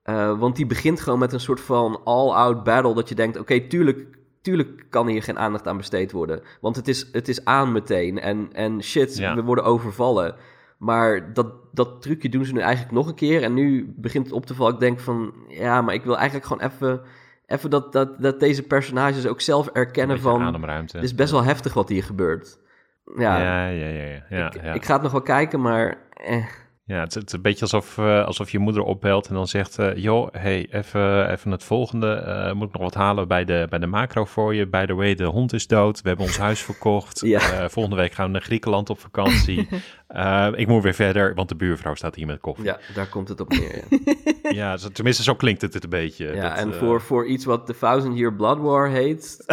Eh, want die begint gewoon met een soort van all-out battle... dat je denkt, oké, tuurlijk, tuurlijk kan hier geen aandacht aan besteed worden. Want het is, het is aan meteen. En, en shit, Ja. we worden overvallen. Maar dat, dat trucje doen ze nu eigenlijk nog een keer. En nu begint het op te vallen. Ik denk van, ja, maar ik wil eigenlijk gewoon even... Even dat, dat, dat deze personages ook zelf erkennen van... ademruimte. Het is best wel heftig wat hier gebeurt. Ja, Ja, ja, ja. ja, ja, ik, ja. ik ga het nog wel kijken, maar... Eh, Ja, het, is- het is een beetje alsof, eh, alsof je moeder opbelt en dan zegt... eh, joh, hey, even, even het volgende. eh, moet ik nog wat halen bij de, bij de macro voor je? By the way, de hond is dood. We hebben ons huis verkocht. Ja. Volgende week gaan we naar Griekenland op vakantie. Ik moet weer verder, want de buurvrouw staat hier met koffie. Ja, daar komt het op neer. Ja, ja zo- tenminste zo klinkt het, het een beetje. ja Dat, en voor, voor iets wat de Thousand Year Blood War heet,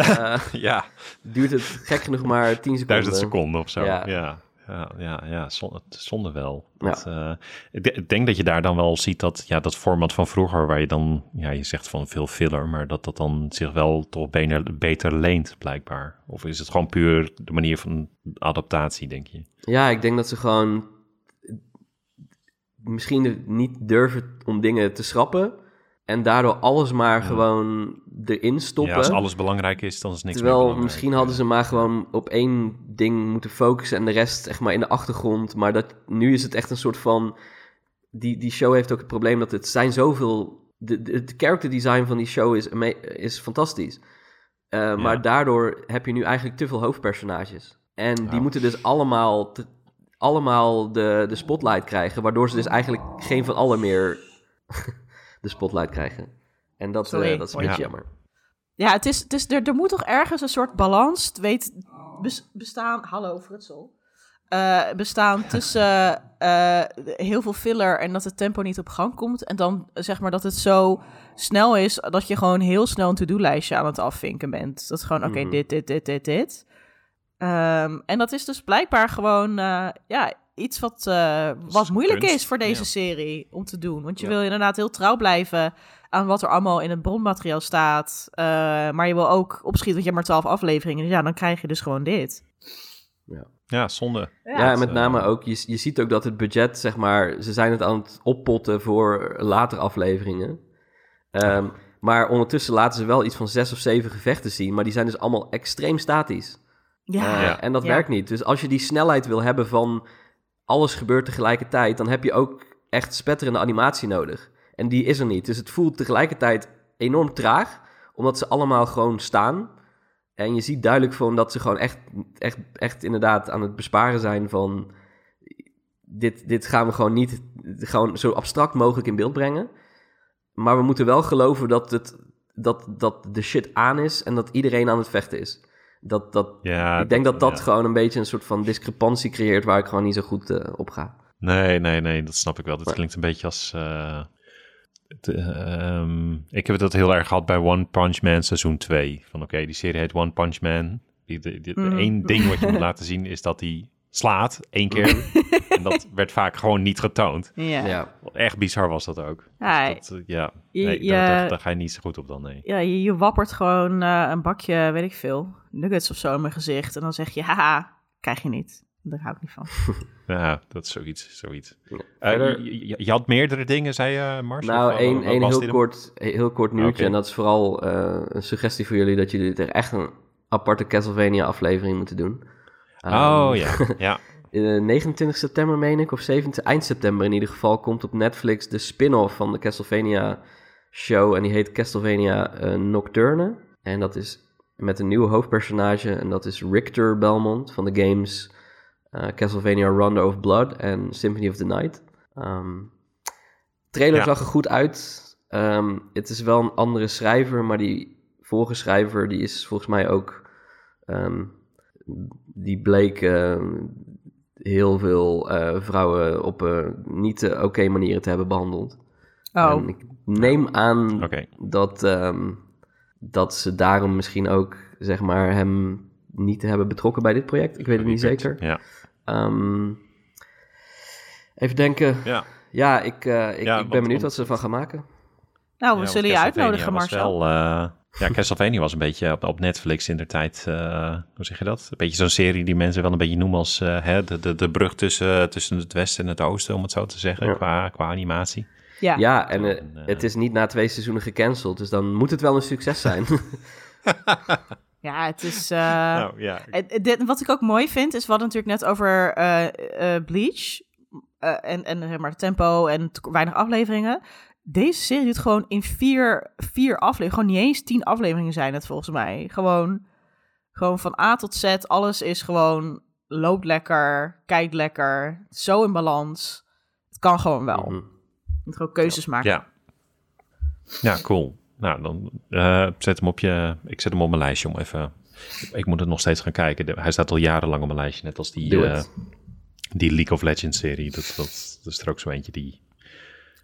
Ja, duurt het gek genoeg maar 10 seconden. duizend seconden of zo. Ja, Ja. Ja, ja, ja, zonde, zonde wel. Ja. Eh, ik, de- ik denk dat je daar dan wel ziet dat ja, dat format van vroeger, waar je dan, ja, je zegt van veel filler, maar dat dat dan zich wel toch beter, beter leent, blijkbaar. Of is het gewoon puur de manier van adaptatie, denk je? Ja, ik denk dat ze gewoon misschien niet durven om dingen te schrappen. En daardoor alles maar gewoon erin stoppen. Ja, als alles belangrijk is, dan is niks meer Terwijl belangrijk. misschien hadden ze maar gewoon op één ding moeten focussen en de rest echt maar in de achtergrond. Maar dat, nu is het echt een soort van. Die, die show heeft ook het probleem dat het zijn zoveel. De, de, het character design van die show is, is fantastisch. Eh, Maar daardoor heb je nu eigenlijk te veel hoofdpersonages. En die moeten dus allemaal, te- allemaal de, de spotlight krijgen. Waardoor ze dus eigenlijk geen van allen meer de spotlight krijgen. En dat, eh, Sorry, dat is een beetje Ja. jammer. Ja, het is, het is, er, er moet toch ergens een soort balans weet, bes- bestaan. Hallo, Frutsel. Eh, bestaan tussen eh, heel veel filler en dat het tempo niet op gang komt. En dan zeg maar dat het zo snel is dat je gewoon heel snel een to-do-lijstje aan het afvinken bent. Dat is gewoon, oké, Mhm. dit, dit, dit, dit, dit. Ehm, en dat is dus blijkbaar gewoon eh, ja, iets wat, eh, wat is moeilijk kunst, is voor deze ja. serie om te doen. Want je Ja. wil inderdaad heel trouw blijven aan wat er allemaal in het bronmateriaal staat. Eh, maar je wil ook opschieten, want je hebt maar twaalf afleveringen. Dus ja, dan krijg je dus gewoon dit. Ja, zonde. Ja, en met eh, name ook, je, je ziet ook dat het budget, zeg maar, ze zijn het aan het oppotten voor later afleveringen. Ehm, maar ondertussen laten ze wel iets van zes of zeven gevechten zien, maar die zijn dus allemaal extreem statisch. Ja, Ja. En dat Ja. werkt niet. Dus als je die snelheid wil hebben van alles gebeurt tegelijkertijd, dan heb je ook echt spetterende animatie nodig. En die is er niet. Dus het voelt tegelijkertijd enorm traag, omdat ze allemaal gewoon staan. En je ziet duidelijk van dat ze gewoon echt, echt, echt inderdaad aan het besparen zijn van... Dit, dit gaan we gewoon niet gewoon zo abstract mogelijk in beeld brengen. Maar we moeten wel geloven dat, het, dat, dat de shit aan is en dat iedereen aan het vechten is. Dat, dat, Ja, ik denk dat dat ja. gewoon een beetje een soort van discrepantie creëert waar ik gewoon niet zo goed eh, op ga. Nee, nee, nee, dat snap ik wel. Dit Maar- klinkt een beetje als... eh, eh, ehm, ik heb dat heel erg gehad bij One Punch Man seizoen 2. Van oké, die serie heet One Punch Man. Die, die, die- Mm. één ding wat je moet laten zien is dat hij slaat, één keer. en dat werd vaak gewoon niet getoond. ja. Ja, Echt bizar was dat ook. Ja, Dus dat, eh, ja, nee, je- daar, daar, daar ga je niet zo goed op dan, nee. ja je, je wappert gewoon eh, een bakje, weet ik veel, nuggets of zo in mijn gezicht. En dan zeg je, haha, krijg je niet. Daar hou ik niet van. Ja, dat is zoiets. zoiets. Ja. Eh, Verder- je, je- je had meerdere dingen, zei je, Mars? nou, één heel hem? kort, heel kort nieuwtje. En dat is vooral eh, een suggestie voor jullie dat jullie er echt een aparte Castlevania aflevering moeten doen. Oh Ehm, ja, ja. eh, 29 september meen ik, of 17, eind september in ieder geval, komt op Netflix de spin-off van de Castlevania show. En die heet Castlevania eh, Nocturne. En dat is met een nieuwe hoofdpersonage. En dat is Richter Belmont van de games eh, Castlevania Rondo of Blood en Symphony of the Night. Ehm trailer Ja. zag er goed uit. Ehm, het is wel een andere schrijver, maar die vorige schrijver die is volgens mij ook... die bleek ehm, heel veel eh, vrouwen op een niet eh, oké manieren te hebben behandeld. Oh, En ik neem aan dat, ehm, dat ze daarom misschien ook, zeg maar, hem niet hebben betrokken bij dit project. Ik weet het niet zeker. Ja. Ehm, even denken. ja. Ja, ik, eh, ik, Ja, ik want- ben benieuwd wat ze ervan gaan maken. nou, we Ja, zullen je uitnodigen, Marcel. Wel, eh, ja, Castlevania was een beetje op, op Netflix in de tijd, eh, hoe zeg je dat? Een beetje zo'n serie die mensen wel een beetje noemen als eh, hè, de, de, de brug tussen, tussen het westen en het oosten, om het zo te zeggen, Ja. qua, qua animatie. Ja. Ja, en eh, En, het is niet na twee seizoenen gecanceld, dus dan moet het wel een succes zijn. ja, het is... eh, nou ja, Het- het- dit- wat ik ook mooi vind, is we hadden natuurlijk net over eh, eh, Bleach. eh, en, en zeg maar tempo en te- weinig afleveringen. Deze serie doet gewoon in vier, vier afleveringen. Gewoon niet eens tien afleveringen zijn het volgens mij. Gewoon, gewoon van A tot Z. Alles is gewoon loopt lekker, kijkt lekker. Zo in balans. Het kan gewoon wel. Mhm. Je moet gewoon keuzes maken. Ja. Ja, cool. Nou, dan eh, zet hem op je... Ik zet hem op mijn lijstje om even... Ik moet het nog steeds gaan kijken. De- hij staat al jarenlang op mijn lijstje. Net als die, eh, die League of Legends serie. Dat, dat, dat is er ook zo eentje die...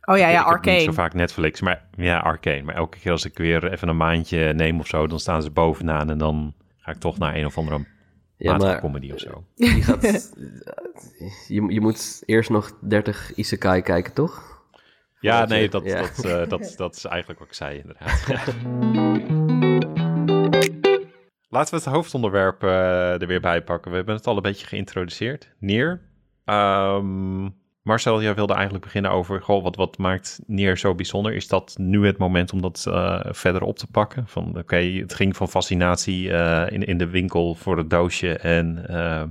Oh ja, ja, ik heb niet Arcane. zo vaak Netflix, maar ja, Arcane. Maar elke keer als ik weer even een maandje neem of zo, dan staan ze bovenaan en dan ga ik toch naar een of andere Ja, maar comedy of zo. gaat, je, je moet eerst nog 30 Isekai kijken, toch? Ja, Voordat nee, je- dat, ja. Dat, eh, dat, dat is eigenlijk wat ik zei, inderdaad. Laten we het hoofdonderwerp eh, er weer bij pakken. We hebben het al een beetje geïntroduceerd. Nier. Ehm, Marcel, jij wilde eigenlijk beginnen over... Goh, wat, wat maakt Nier zo bijzonder? Is dat nu het moment om dat eh, verder op te pakken? Van oké, het ging van fascinatie eh, in, in de winkel voor het doosje... en eh,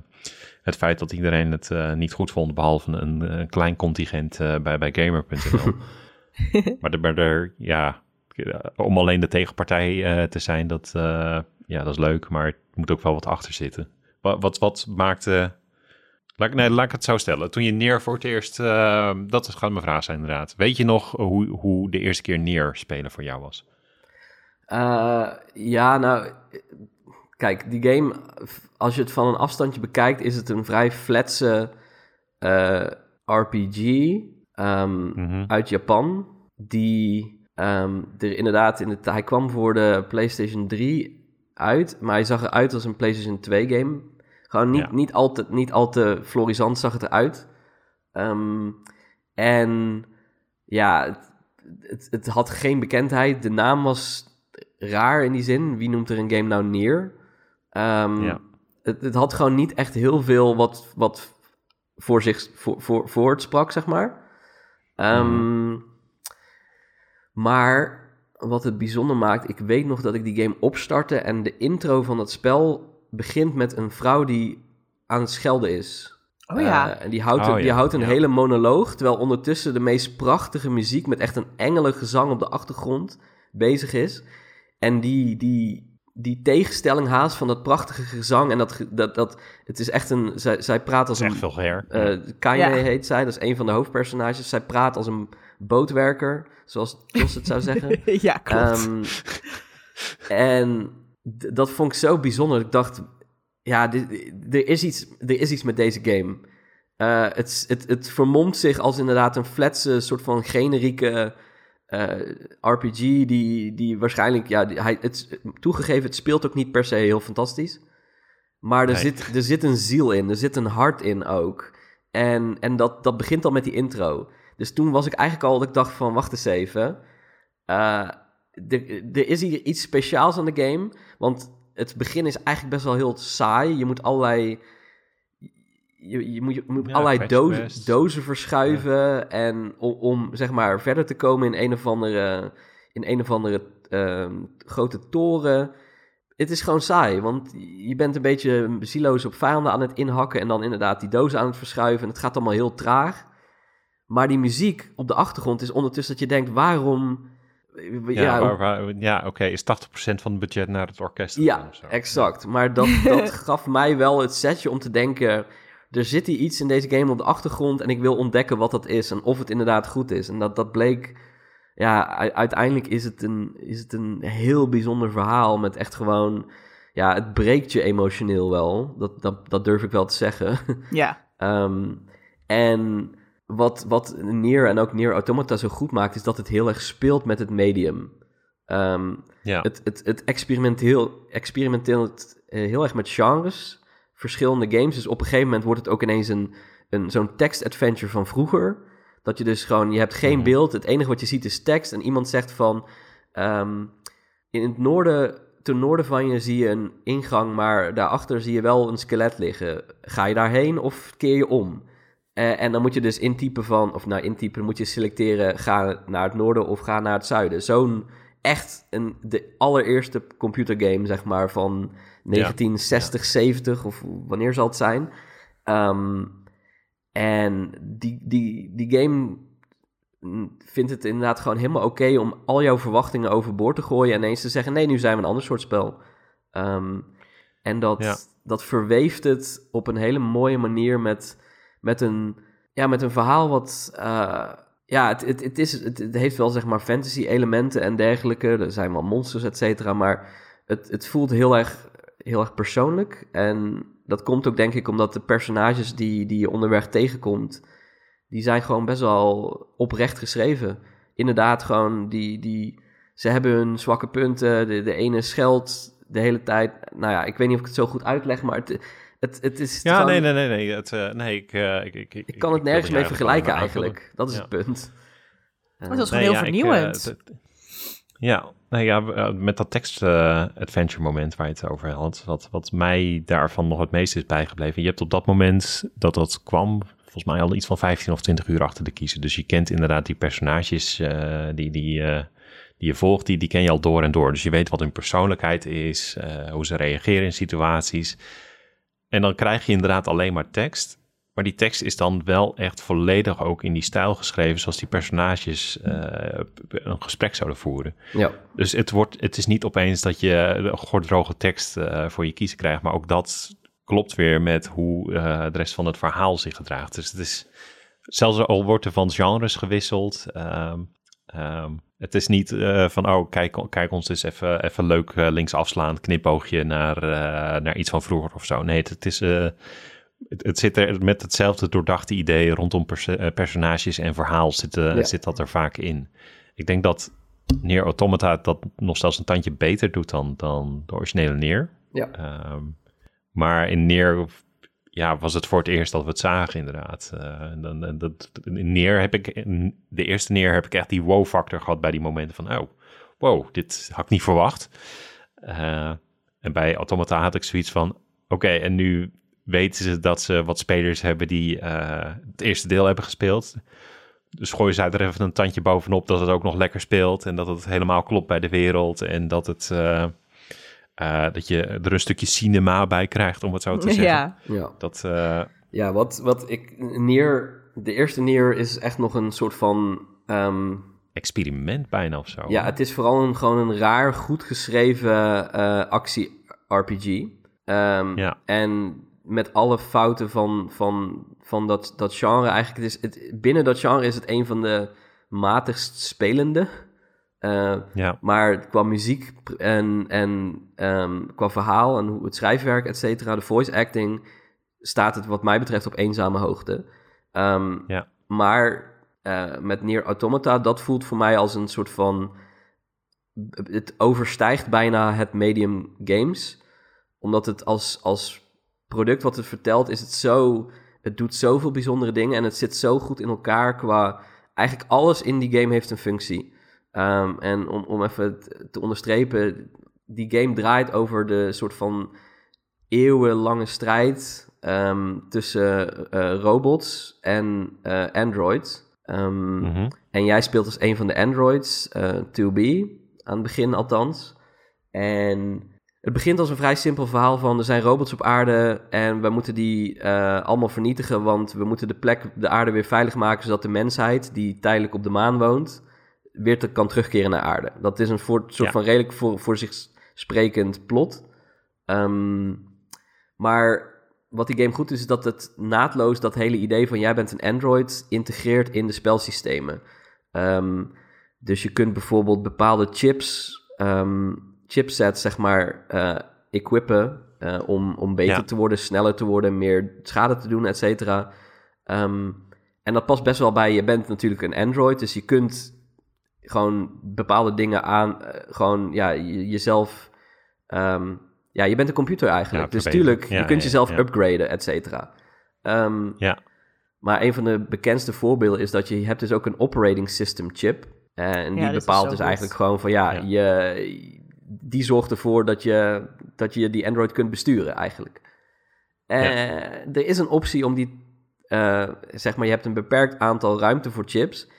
het feit dat iedereen het niet goed vond... behalve een, eh, klein contingent bij, bij Gamer.nl. maar, maar ja, om alleen de tegenpartij te zijn, dat, ja, dat is leuk, maar het moet ook wel wat achter zitten. Wat, wat, wat maakte... Laat, ik- nee, laat ik het zo stellen. Toen je Neer voor het eerst... eh, dat is gewoon mijn vraag zijn inderdaad. Weet je nog hoe, hoe de eerste keer Neer spelen voor jou was? Eh, ja, nou, kijk, die game, als je het van een afstandje bekijkt, is het een vrij fletse eh, RPG ehm, Mhm. uit Japan. Die ehm, er inderdaad, in het, hij kwam voor de PlayStation 3 uit, maar hij zag eruit als een PlayStation 2 game. Gewoon niet, Ja. niet, al, te, niet al te florisant zag het eruit. Ehm, en ja, het, het, het had geen bekendheid. De naam was raar in die zin. Wie noemt er een game nou neer? Ehm, Ja. het, het had gewoon niet echt heel veel wat, wat voor zich voor, voor, voor het sprak, zeg maar. Ehm, Maar wat het bijzonder maakt, ik weet nog dat ik die game opstartte en de intro van het spel begint met een vrouw die aan het schelden is. Oh ja. Eh, en die houdt, Oh een, die ja, houdt een ja. hele monoloog, terwijl ondertussen de meest prachtige muziek met echt een engelengezang op de achtergrond bezig is. En die, die, die tegenstelling haast van dat prachtige gezang en dat, dat, dat het is echt een, zij, zij praat als een, echt veel her. eh Kanye Ja. heet zij, dat is een van de hoofdpersonages. Zij praat als een bootwerker, zoals Jos het zou zeggen. ja, klopt. Ehm, en dat vond ik zo bijzonder. Ik dacht, ja, er, is iets, er is iets met deze game. Eh, het, het, het vermomt zich als inderdaad een fletse, soort van generieke eh, RPG... Die, die waarschijnlijk, ja, die- hij, het, toegegeven, het speelt ook niet per se heel fantastisch. Maar er, Nee. zit, er zit een ziel in, er zit een hart in ook. En, en dat, dat begint al met die intro. Dus toen was ik eigenlijk al dat ik dacht van, wacht eens even... Eh, er, er is hier iets speciaals aan de game. Want het begin is eigenlijk best wel heel saai. Je moet allerlei. Je, je moet, je moet Ja, allerlei dozen, dozen verschuiven. En om, om zeg maar verder te komen in een of andere. In een of andere ehm, grote toren. Het is gewoon saai, want je bent een beetje zieloos op vijanden aan het inhakken. En dan inderdaad die dozen aan het verschuiven. En het gaat allemaal heel traag. Maar die muziek op de achtergrond is ondertussen dat je denkt: waarom. Ja, waar- waar- ja oké. Is 80% van het budget naar het orkest Ja, of zo? exact. Maar dat, dat gaf mij wel het setje om te denken... er zit hier iets in deze game op de achtergrond... en ik wil ontdekken wat dat is en of het inderdaad goed is. En dat, dat bleek... Ja, uiteindelijk is het, een, is het een heel bijzonder verhaal... met echt gewoon... Ja, het breekt je emotioneel wel. Dat, dat, dat durf ik wel te zeggen. ja. Ehm, en wat, wat Nier en ook Nier Automata zo goed maakt... is dat het heel erg speelt met het medium. Ehm, Ja. het, het, het experimenteel, experimenteert eh, heel erg met genres, verschillende games. Dus op een gegeven moment wordt het ook ineens een, een, zo'n text-adventure van vroeger. Dat je dus gewoon, je hebt geen Mhm. beeld, het enige wat je ziet is tekst. En iemand zegt van, ehm, in het noorden, ten noorden van je zie je een ingang, maar daarachter zie je wel een skelet liggen. Ga je daarheen of keer je om? Eh, en dan moet je dus intypen van, of nou intypen, moet je selecteren, ga naar het noorden of ga naar het zuiden. Zo'n echt een, de allereerste computergame, zeg maar, van 1960, 70 of wanneer zal het zijn. Ehm, en die, die, die game vindt het inderdaad gewoon helemaal oké om al jouw verwachtingen overboord te gooien en ineens te zeggen, nee, nu zijn we een ander soort spel. Ehm, en dat, Ja. dat verweeft het op een hele mooie manier met, met een ja, met een verhaal wat... eh, ja, het, het, het, is, het, het heeft wel zeg maar fantasy elementen en dergelijke. Er zijn wel monsters, et cetera. Maar het, het voelt heel erg, heel erg persoonlijk. En dat komt ook denk ik omdat de personages die, die je onderweg tegenkomt... die zijn gewoon best wel oprecht geschreven. Inderdaad, gewoon die... die ze hebben hun zwakke punten. De, de ene scheldt de hele tijd. Nou ja, ik weet niet of ik het zo goed uitleg, maar het, het, het is. Ja, gewoon- nee, nee, nee, nee. Het, eh, nee ik, eh, ik, ik, Ik kan het nergens mee vergelijken eigenlijk. Dat is Ja. het punt. Maar dat is gewoon Nee, heel ja, ik, vernieuwend. eh, ja, nee, ja, eh, met dat tekst-adventure moment waar je het over had, wat, wat mij daarvan nog het meest is bijgebleven. Je hebt op dat moment dat dat kwam, volgens mij al iets van 15 of 20 uur achter de kiezen. Dus je kent inderdaad die personages eh, die, die, eh, die je volgt, die, die ken je al door en door. Dus je weet wat hun persoonlijkheid is, eh, hoe ze reageren in situaties. En dan krijg je inderdaad alleen maar tekst. Maar die tekst is dan wel echt volledig ook in die stijl geschreven, zoals die personages eh, een gesprek zouden voeren. Ja, Dus het, wordt, het is niet opeens dat je een gordroge tekst eh, voor je kiezen krijgt, maar ook dat klopt weer met hoe eh, de rest van het verhaal zich gedraagt. Dus het is, zelfs al wordt er van genres gewisseld, ehm, ehm, het is niet eh, van, oh, kijk, kijk ons eens even, even leuk eh, links afslaan, knipoogje naar, eh, naar iets van vroeger of zo. Nee, het, het is... het, het zit er met hetzelfde doordachte idee rondom perso- personages en verhaal zit, Ja. zit dat er vaak in. Ik denk dat Neer Automata dat nog zelfs een tandje beter doet dan, dan de originele Neer. ja. Ehm, maar in Neer ja, was het voor het eerst dat we het zagen, inderdaad. Eh, en dan, dat, Neer heb ik, de eerste Neer heb ik echt die wow-factor gehad bij die momenten van, oh, wow, dit had ik niet verwacht. Eh, en bij Automata had ik zoiets van, oké, en nu weten ze dat ze wat spelers hebben die eh, het eerste deel hebben gespeeld. Dus gooien ze er even een tandje bovenop dat het ook nog lekker speelt en dat het helemaal klopt bij de wereld en dat het... eh, dat je er een stukje cinema bij krijgt, om het zo te zeggen. ja. ja. Dat, eh, Ja, wat, wat ik... Nier, de eerste Nier is echt nog een soort van... ehm, experiment bijna of zo. Ja, het is vooral een, gewoon een raar, goed geschreven eh, actie-RPG. Ehm, Ja. En met alle fouten van, van, van dat, dat genre. Eigenlijk, het is het, binnen dat genre is het een van de matigst spelende. Eh, ja. maar qua muziek en, en ehm, qua verhaal en hoe het schrijfwerk, et cetera, de voice acting, staat het wat mij betreft op eenzame hoogte. Ehm, Ja. Maar eh, met Nier Automata, dat voelt voor mij als een soort van... Het overstijgt bijna het medium games. Omdat het als, als product wat het vertelt, is het zo... Het doet zoveel bijzondere dingen en het zit zo goed in elkaar qua... Eigenlijk alles in die game heeft een functie. Ehm, en om, om even te onderstrepen, die game draait over de soort van eeuwenlange strijd ehm, tussen eh, robots en eh, androids. Ehm, Mhm. En jij speelt als een van de androids, eh 2B, aan het begin althans. En het begint als een vrij simpel verhaal van er zijn robots op aarde en we moeten die allemaal vernietigen, want we moeten de plek, de aarde weer veilig maken, zodat de mensheid, die tijdelijk op de maan woont, weer te, kan terugkeren naar aarde. Dat is een voor, soort Ja. van redelijk voor, voor zich sprekend plot. Ehm, maar wat die game goed doet, is dat het naadloos dat hele idee van jij bent een android integreert in de spelsystemen. Ehm, dus je kunt bijvoorbeeld bepaalde chips, ehm, chipsets, zeg maar, eh, equippen eh, om, om beter Ja. te worden, sneller te worden, meer schade te doen, et cetera. En dat past best wel bij, je bent natuurlijk een android, dus je kunt gewoon bepaalde dingen aan, eh, gewoon ja, je- jezelf, ehm, ja, je bent een computer eigenlijk. Ja, dus tuurlijk, Ja, je kunt ja, jezelf ja. upgraden, et cetera. Ehm, Ja. maar een van de bekendste voorbeelden is dat je, hebt dus ook een operating system chip. Eh, en die bepaalt dus goed. eigenlijk gewoon van ja, Ja. Je, die zorgt ervoor dat je, dat je die Android kunt besturen eigenlijk. Eh, Er is een optie om die, eh, zeg maar, je hebt een beperkt aantal ruimte voor chips.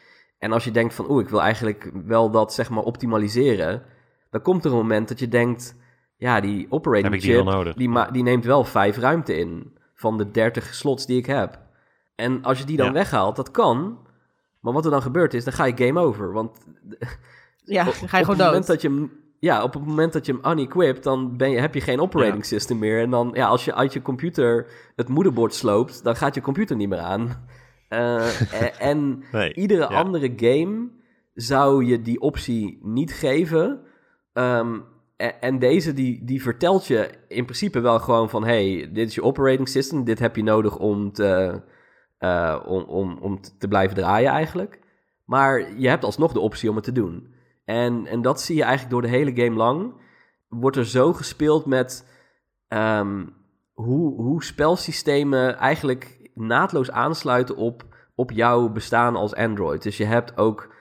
En als je denkt van oeh, ik wil eigenlijk wel dat zeg maar optimaliseren, dan komt er een moment dat je denkt, ja, die operating Heb ik die chip, die, die neemt wel vijf ruimte in van de 30 slots die ik heb. En als je die dan Ja. weghaalt, dat kan. Maar wat er dan gebeurt is, dan ga je game over. Want Ja, op, ga je op gewoon het dood. moment dat je hem, ja, op het moment dat je hem unequipt, dan ben je, heb je geen operating Ja. system meer. En dan, ja, als je uit je computer het moederbord sloopt, dan gaat je computer niet meer aan. Uh, en Nee, iedere ja. andere game zou je die optie niet geven. Ehm, en, en deze die, die vertelt je in principe wel gewoon van... hey, dit is je operating system, dit heb je nodig om te, eh, om, om, om te blijven draaien eigenlijk. Maar je hebt alsnog de optie om het te doen. En, en dat zie je eigenlijk door de hele game lang. Wordt er zo gespeeld met ehm, hoe, hoe spelsystemen eigenlijk naadloos aansluiten op, op jouw bestaan als Android. Dus je hebt ook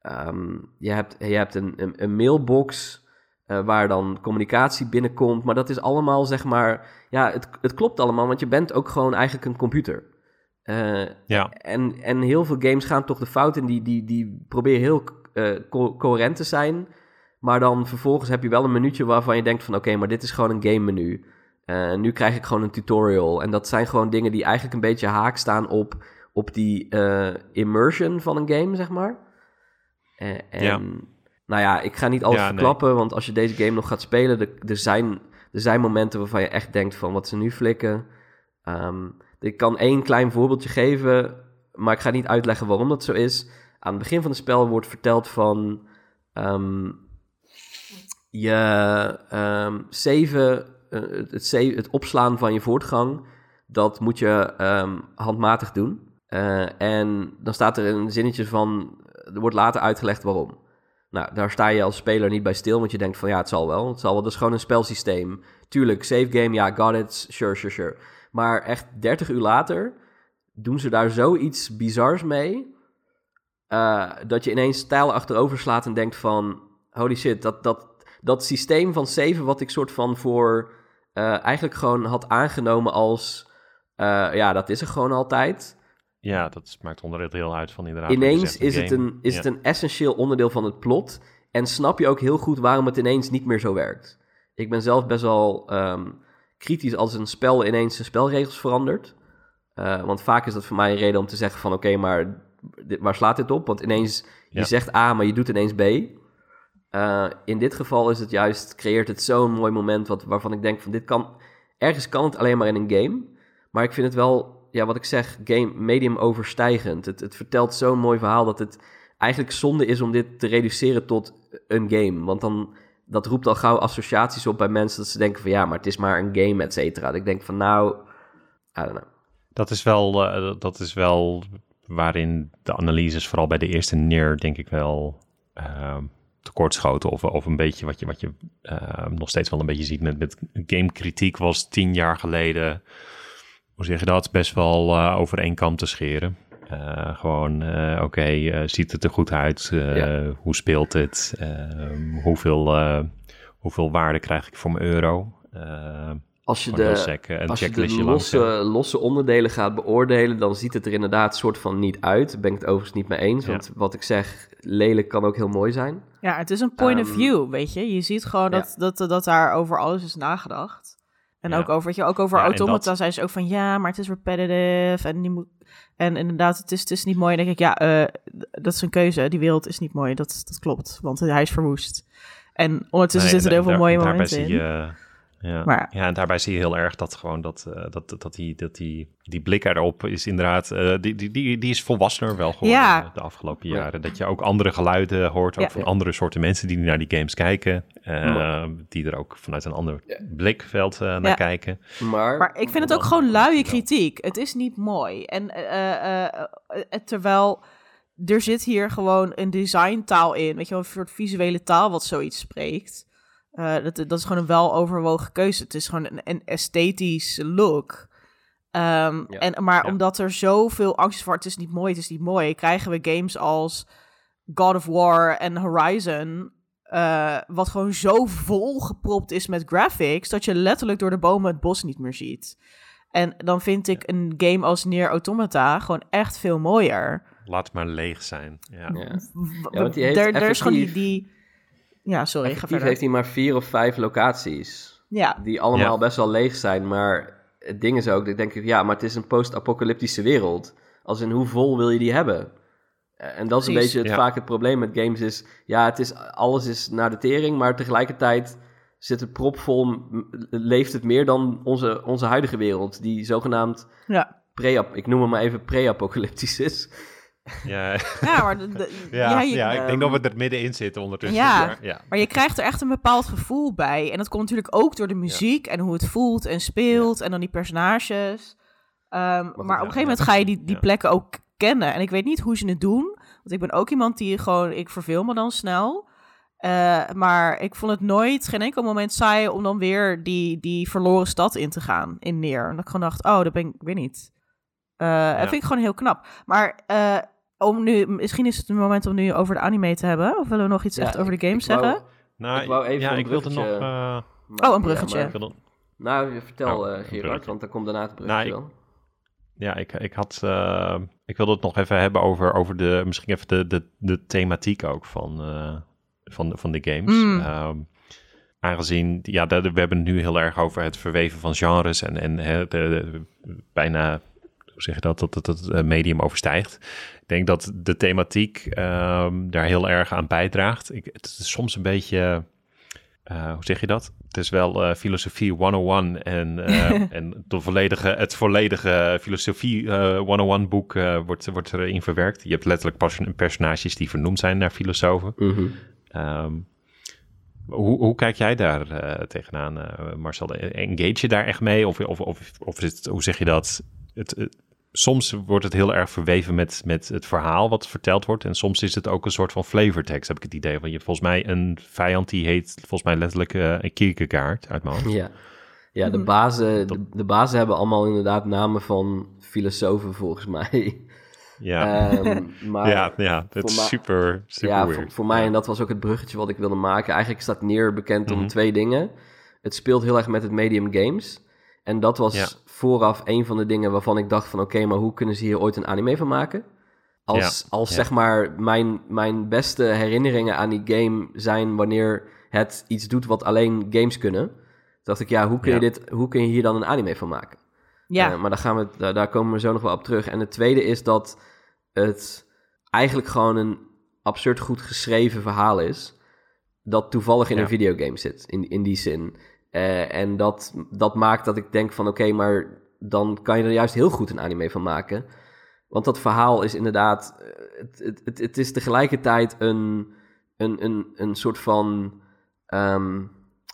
ehm, je hebt, je hebt een, een, een mailbox eh, waar dan communicatie binnenkomt. Maar dat is allemaal zeg maar. Ja, het, het klopt allemaal, want je bent ook gewoon eigenlijk een computer. Eh, Ja, en, en heel veel games gaan toch de fout in. Die, die, die proberen heel eh, co- coherent te zijn. Maar dan vervolgens heb je wel een minuutje waarvan je denkt van... oké, maar dit is gewoon een game menu. Eh, nu krijg ik gewoon een tutorial. En dat zijn gewoon dingen die eigenlijk een beetje haak staan op, op die eh, immersion van een game, zeg maar. Eh, en Ja. nou ja, ik ga niet alles Ja, nee. verklappen, want als je deze game nog gaat spelen... Er, zijn, er zijn momenten waarvan je echt denkt van wat ze nu flikken. Ehm, ik kan één klein voorbeeldje geven, maar ik ga niet uitleggen waarom dat zo is. Aan het begin van het spel wordt verteld van... ehm, je ehm zeven, het, het, het opslaan van je voortgang, dat moet je ehm, handmatig doen. Eh, en dan staat er een zinnetje van, er wordt later uitgelegd waarom. Nou, daar sta je als speler niet bij stil, want je denkt van ja, het zal wel. Het zal wel, dat is gewoon een spelsysteem. Tuurlijk, save game, ja, got it, sure, sure, sure. Maar echt 30 uur later doen ze daar zoiets bizars mee, eh, dat je ineens stijl achterover slaat en denkt van, holy shit, dat, dat, dat systeem van 7 wat ik soort van voor eh, eigenlijk gewoon had aangenomen als, eh, ja, dat is er gewoon altijd. ja, dat maakt onderdeel uit van inderdaad. Ineens is, het een, is Ja. het een essentieel onderdeel van het plot en snap je ook heel goed waarom het ineens niet meer zo werkt. Ik ben zelf best wel ehm, kritisch als een spel ineens zijn spelregels verandert. Eh, want vaak is dat voor mij een reden om te zeggen van oké, maar dit, waar slaat dit op? Want ineens, je zegt A, maar je doet ineens B. Eh, in dit geval is het juist, creëert het zo'n mooi moment wat, waarvan ik denk van dit kan, ergens kan het alleen maar in een game. Maar ik vind het wel, ja wat ik zeg, game, medium overstijgend. Het, het vertelt zo'n mooi verhaal dat het eigenlijk zonde is om dit te reduceren tot een game. Want dan, dat roept al gauw associaties op bij mensen dat ze denken van ja, maar het is maar een game, et cetera. Ik denk van nou, I don't know. Dat is wel, eh, dat is wel waarin de analyses, vooral bij de eerste neer, denk ik wel ehm tekortschoten. Of, of een beetje wat je, wat je ehm, nog steeds wel een beetje ziet met, met gamekritiek was tien jaar geleden, hoe zeg je dat, best wel eh, over één kam te scheren. Eh, gewoon, eh, oké, eh, ziet het er goed uit? Eh, Ja. Hoe speelt het? Hoeveel, eh, hoeveel waarde krijg ik voor mijn euro? Eh, Als je gewoon de, sec, een als je de checklistje losse, losse onderdelen gaat beoordelen, dan ziet het er inderdaad soort van niet uit. Daar ben ik het overigens niet mee eens, Ja. want wat ik zeg, lelijk kan ook heel mooi zijn. Ja, het is een point of Ehm, view, weet je. Je ziet gewoon dat, dat, dat daar over alles is nagedacht. En Ja. ook over, weet je, ook over automata dat- zijn ze ook van, ja, maar het is repetitive en die moet... En inderdaad, het is, het is niet mooi. En dan denk ik, ja, eh, dat is een keuze. Die wereld is niet mooi, dat, dat klopt. Want hij is verwoest. En ondertussen Nee, zitten er heel veel mooie momenten in. je, ja. Maar- ja, en daarbij zie je heel erg dat gewoon dat, eh, dat, dat, die, dat die, die blik erop is inderdaad, eh, die, die, die, die is volwassener wel geworden Ja. de afgelopen Ja. jaren. Dat je ook andere geluiden hoort, ook Ja. van andere soorten mensen die naar die games kijken. eh, die er ook vanuit een ander blikveld eh, naar Ja. kijken. Maar, Maar ik vind het ook gewoon luie kritiek. Het is niet mooi. En terwijl er zit hier gewoon een designtaal in. Weet je wel, een soort visuele taal wat zoiets spreekt. Eh, dat, dat is gewoon een weloverwogen keuze. Het is gewoon een, een esthetisch look. Ehm, Ja. en, maar Ja. omdat er zoveel angst is voor het is niet mooi, het is niet mooi, krijgen we games als God of War en Horizon, eh, wat gewoon zo volgepropt is met graphics, dat je letterlijk door de bomen het bos niet meer ziet. En dan vind ik een game als Nier Automata gewoon echt veel mooier. Laat het maar leeg zijn. Ja. Want die heeft er, er is gewoon die... Ja, sorry, ga Effectief verder. heeft hij maar vier of vijf locaties. Ja, Die allemaal Ja. best wel leeg zijn. Maar het ding is ook, ik denk, ja, maar het is een post-apocalyptische wereld. Als in hoe vol wil je die hebben? Eh, En dat is een beetje het, Ja. vaak het probleem met games is... Ja, het is, alles is naar de tering, maar tegelijkertijd zit het propvol... leeft het meer dan onze, onze huidige wereld. Die zogenaamd ja. pre ik noem hem maar even pre-apocalyptisch is. Ja, Ja, maar, de- de- ja, ja, ja, je- ik denk dat we er middenin zitten ondertussen. Ja. maar ja. maar je krijgt er echt een bepaald gevoel bij. En dat komt natuurlijk ook door de muziek en hoe het voelt en speelt. En dan die personages. Ehm, maar op een gegeven moment ga je die, die plekken ook kennen. En ik weet niet hoe ze het doen. Want ik ben ook iemand die gewoon... Ik verveel me dan snel. Eh, maar ik vond het nooit, geen enkel moment saai... om dan weer die, die verloren stad in te gaan. In neer. En dat ik gewoon dacht, oh, dat ben ik weer niet. Eh, Dat vind ik gewoon heel knap. Maar eh, om nu, misschien is het een moment om nu over de anime te hebben. Of willen we nog iets Ja, echt over ik- de game ik wou- zeggen? Nou, Ik wou even ja, een ik wilde nog... eh, Oh, een bruggetje. ja, wilde- nou, vertel Oh, eh, Gerard, want dan komt daarna het Nou, bruggetje ik- wel. Ja, ik, ik had. eh, ik wilde het nog even hebben over, over de. Misschien even de, de, de thematiek ook van, eh, van, van de games. Mm. Ehm, aangezien. Ja, we hebben het nu heel erg over het verweven van genres. En, en hè, de, de- bijna. Hoe zeg je dat? Dat het, het eh, medium overstijgt. Ik denk dat de thematiek ehm, daar heel erg aan bijdraagt. Ik, het is soms een beetje. eh, hoe zeg je dat? Het is wel eh, filosofie 101 en, eh, en de volledige, het volledige filosofie eh 101 boek eh, wordt, wordt erin verwerkt. Je hebt letterlijk pas- personages die vernoemd zijn naar filosofen. Mhm. Ehm, hoe, hoe kijk jij daar eh, tegenaan, eh, Marcel? Engage je daar echt mee? Of, of, of, of is het, hoe zeg je dat? Het, het- soms wordt het heel erg verweven met, met het verhaal wat verteld wordt. En soms is het ook een soort van flavortekst, heb ik het idee. Want je hebt volgens mij een vijand die heet volgens mij letterlijk eh, een Kierkegaard uit mijn hoofd. Ja, ja de, Mhm. bazen, de, de bazen hebben allemaal inderdaad namen van filosofen volgens mij. Ja, Ehm, maar ja, ja, het is super, super ja, weird. voor, voor mij, en dat was ook het bruggetje wat ik wilde maken. Eigenlijk staat Neer bekend om Mhm. twee dingen. Het speelt heel erg met het medium games. En dat was Ja. Vooraf een van de dingen waarvan ik dacht van... oké, maar hoe kunnen ze hier ooit een anime van maken? Als, als ja. zeg maar mijn, mijn beste herinneringen aan die game zijn... wanneer het iets doet wat alleen games kunnen... Dacht ik, ja, hoe kun je, Ja. dit, hoe kun je hier dan een anime van maken? Ja, Eh, maar daar, gaan we, daar, daar komen we zo nog wel op terug. En het tweede is dat het eigenlijk gewoon een absurd goed geschreven verhaal is. Dat toevallig in Ja. een videogame zit, in, in die zin. Eh, en dat, dat maakt dat ik denk van oké, maar dan kan je er juist heel goed een anime van maken. Want dat verhaal is inderdaad, eh, het, het, het, het is tegelijkertijd een, een, een, een soort van ehm,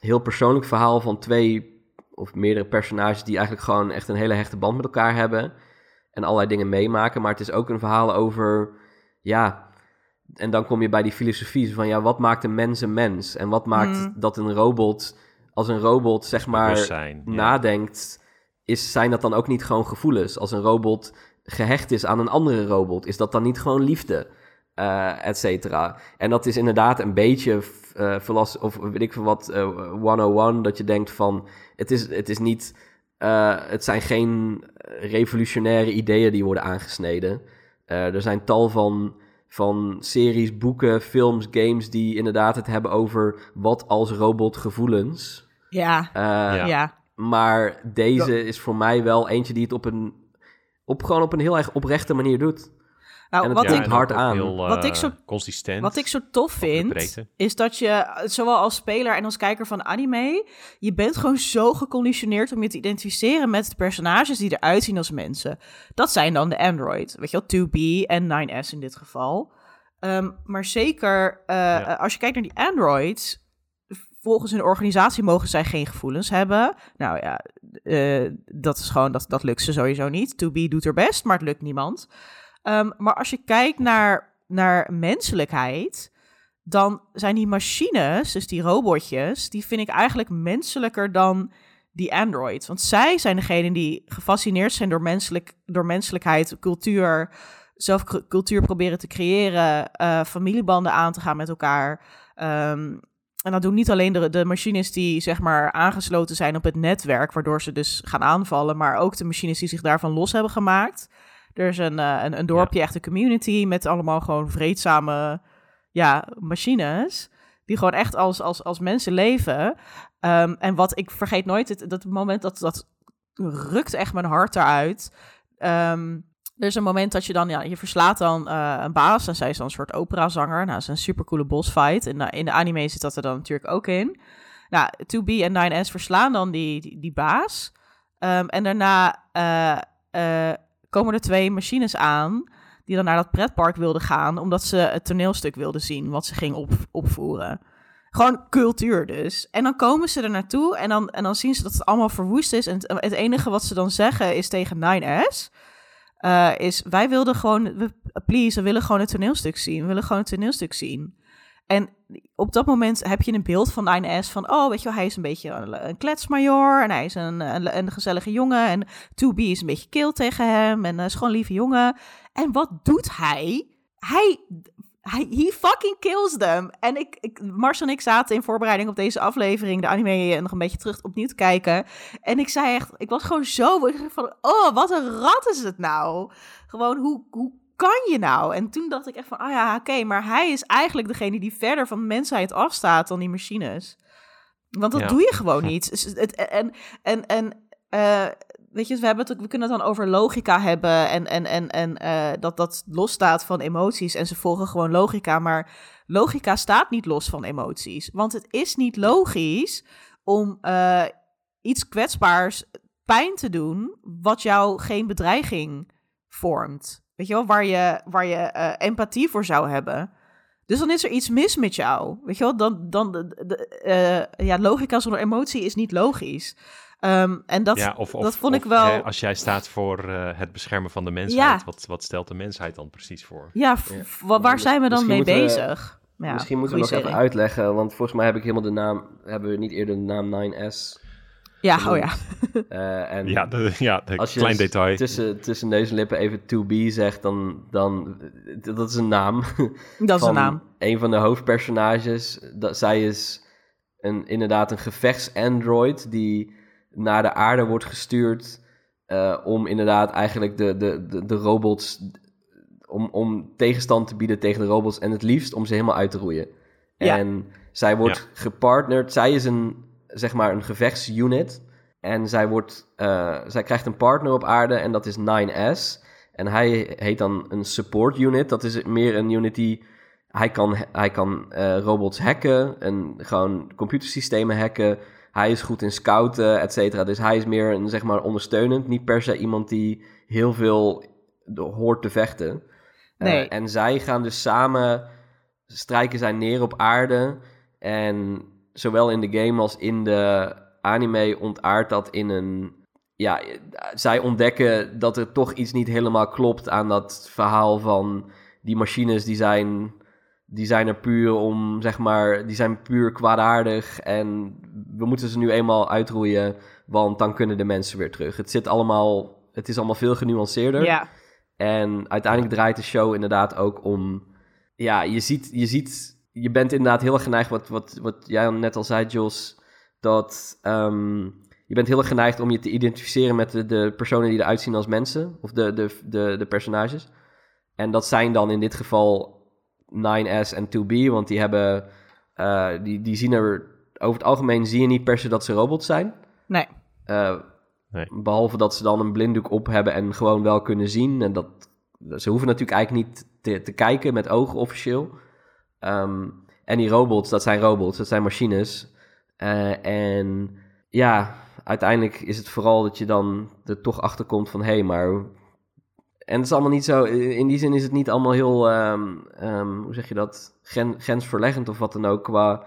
heel persoonlijk verhaal van twee of meerdere personages die eigenlijk gewoon echt een hele hechte band met elkaar hebben. En allerlei dingen meemaken. Maar het is ook een verhaal over, ja, en dan kom je bij die filosofie van, ja, wat maakt een mens een mens? En wat maakt Mm. dat een robot, als een robot zeg maar ja. nadenkt, is, zijn dat dan ook niet gewoon gevoelens? Als een robot gehecht is aan een andere robot, is dat dan niet gewoon liefde? eh et cetera. En dat is inderdaad een beetje eh of weet ik veel wat, eh 101, dat je denkt van, het is, het is niet, het zijn geen revolutionaire ideeën die worden aangesneden. Er zijn tal van, van series, boeken, films, games die inderdaad het hebben over wat als robot gevoelens. Ja, Eh, Ja. ja. maar deze is voor mij wel eentje die het op een, op, gewoon op een heel erg oprechte manier doet. Nou, en het wat, komt ik, hard aan. Heel, Wat ik eh, zo- consistent. wat ik zo tof vind, is dat je, zowel als speler en als kijker van anime, je bent gewoon zo geconditioneerd om je te identificeren met de personages die eruit zien als mensen. Dat zijn dan de Android, weet je wel, 2B en 9S in dit geval. Ehm, maar zeker eh, Ja. als je kijkt naar die Androids, volgens hun organisatie mogen zij geen gevoelens hebben. Nou ja, eh, dat is gewoon, dat, dat lukt ze sowieso niet. 2B doet er best, maar het lukt niemand. Ehm, maar als je kijkt naar, naar menselijkheid, dan zijn die machines, dus die robotjes, die vind ik eigenlijk menselijker dan die Android. Want zij zijn degene die gefascineerd zijn door, menselijk, door menselijkheid, cultuur, zelf cultuur proberen te creëren, eh, familiebanden aan te gaan met elkaar. Ehm, en dat doen niet alleen de, de machines die zeg maar aangesloten zijn op het netwerk, waardoor ze dus gaan aanvallen, maar ook de machines die zich daarvan los hebben gemaakt. Er is een, eh, een, een dorpje, echt een community met allemaal gewoon vreedzame ja, machines. Die gewoon echt als, als, als mensen leven. Ehm, en wat ik vergeet nooit, het, dat moment dat dat rukt echt mijn hart eruit. Ehm, er is een moment dat je dan, ja, je verslaat dan eh, een baas. En zij is dan een soort operazanger. Nou, dat is een supercoole bossfight. En in de anime zit dat er dan natuurlijk ook in. Nou, 2B en 9S verslaan dan die, die, die baas. Ehm, en daarna eh, eh, komen er twee machines aan die dan naar dat pretpark wilden gaan, omdat ze het toneelstuk wilden zien wat ze ging op, opvoeren. Gewoon cultuur dus. En dan komen ze er naartoe en dan, en dan zien ze dat het allemaal verwoest is. En het, het enige wat ze dan zeggen is tegen 9S... Uh, is wij wilden gewoon, we, please, we willen gewoon het toneelstuk zien. We willen gewoon het toneelstuk zien. En op dat moment heb je een beeld van 9S van, oh, weet je wel, hij is een beetje een, kletsmajor en hij is een, een, gezellige jongen en 2B is een beetje kil tegen hem en uh, is gewoon een lieve jongen. En wat doet? Hij, hij he fucking kills them. En ik, ik, Mars en ik zaten in voorbereiding op deze aflevering de anime nog een beetje terug opnieuw te kijken. En ik zei echt, ik was gewoon zo van, oh, wat een rat is het nou? Gewoon, hoe, hoe kan je nou? En toen dacht ik echt van, ah ja, oké, maar hij is eigenlijk degene die verder van de mensheid afstaat dan die machines. Want dat doe je gewoon niet. En, en, en uh, weet je, we, hebben het, we kunnen het dan over logica hebben en, en, en, en uh, dat dat losstaat van emoties en ze volgen gewoon logica. Maar logica staat niet los van emoties. Want het is niet logisch om uh, iets kwetsbaars pijn te doen wat jou geen bedreiging vormt. Weet je wel, waar je, waar je uh, empathie voor zou hebben. Dus dan is er iets mis met jou. Weet je wel, dan, dan de, de, ja, logica zonder emotie is niet logisch. Um, en dat, ja, of, of, dat vond of, ik wel. Hè, als jij staat voor uh, het beschermen van de mensheid, ja. wat, wat stelt de mensheid dan precies voor? Ja, ja. waar zijn we dan mee bezig? We, ja, misschien moeten we nog even uitleggen, want volgens mij heb ik helemaal de naam, hebben we niet eerder de naam 9S. Ja, oh ja. Uh, en ja, de, ja de als je klein detail. Tussen, tussen neus en lippen even 2B zegt, dan, dan dat is een naam. Dat is een naam. Een van de hoofdpersonages. Dat, zij is een, inderdaad een gevechtsandroid die naar de aarde wordt gestuurd uh, om inderdaad eigenlijk de, de, de, de robots, om, om tegenstand te bieden tegen de robots en het liefst om ze helemaal uit te roeien. Ja. En zij wordt ja. gepartnerd, zij is een, zeg maar, een gevechtsunit en zij, wordt, uh, zij krijgt een partner op aarde en dat is 9S. En hij heet dan een support unit, dat is meer een unit die... Hij kan, hij kan uh, robots hacken en gewoon computersystemen hacken hij is goed in scouten, et cetera. Dus hij is meer een, zeg maar, ondersteunend. Niet per se iemand die heel veel hoort te vechten. Nee. Uh, en zij gaan dus samen, strijken zij neer op aarde. En zowel in de game als in de anime ontaart dat in een... Ja, zij ontdekken dat er toch iets niet helemaal klopt aan dat verhaal van... Die machines die zijn die zijn er puur om, zeg maar, die zijn puur kwaadaardig. En we moeten ze nu eenmaal uitroeien, want dan kunnen de mensen weer terug. Het zit allemaal, het is allemaal veel genuanceerder. Ja. En uiteindelijk draait de show inderdaad ook om, ja, je ziet, je ziet, je bent inderdaad heel erg geneigd, wat, wat, wat jij net al zei, Jos, dat um, je bent heel erg geneigd om je te identificeren met de, de personen die eruit zien als mensen, of de, de, de, de personages. En dat zijn dan in dit geval 9S en 2B, want die hebben, uh, die, die zien er, over het algemeen zie je niet per se dat ze robots zijn. Nee. Uh, nee. Behalve dat ze dan een blinddoek op hebben en gewoon wel kunnen zien. En dat, ze hoeven natuurlijk eigenlijk niet te, te kijken met ogen officieel. Um, en die robots, dat zijn robots, dat zijn machines. Uh, en ja, uiteindelijk is het vooral dat je dan er toch achter komt van... hé, hey, maar en het is allemaal niet zo, in die zin is het niet allemaal heel, um, um, hoe zeg je dat, Gen, grensverleggend of wat dan ook qua,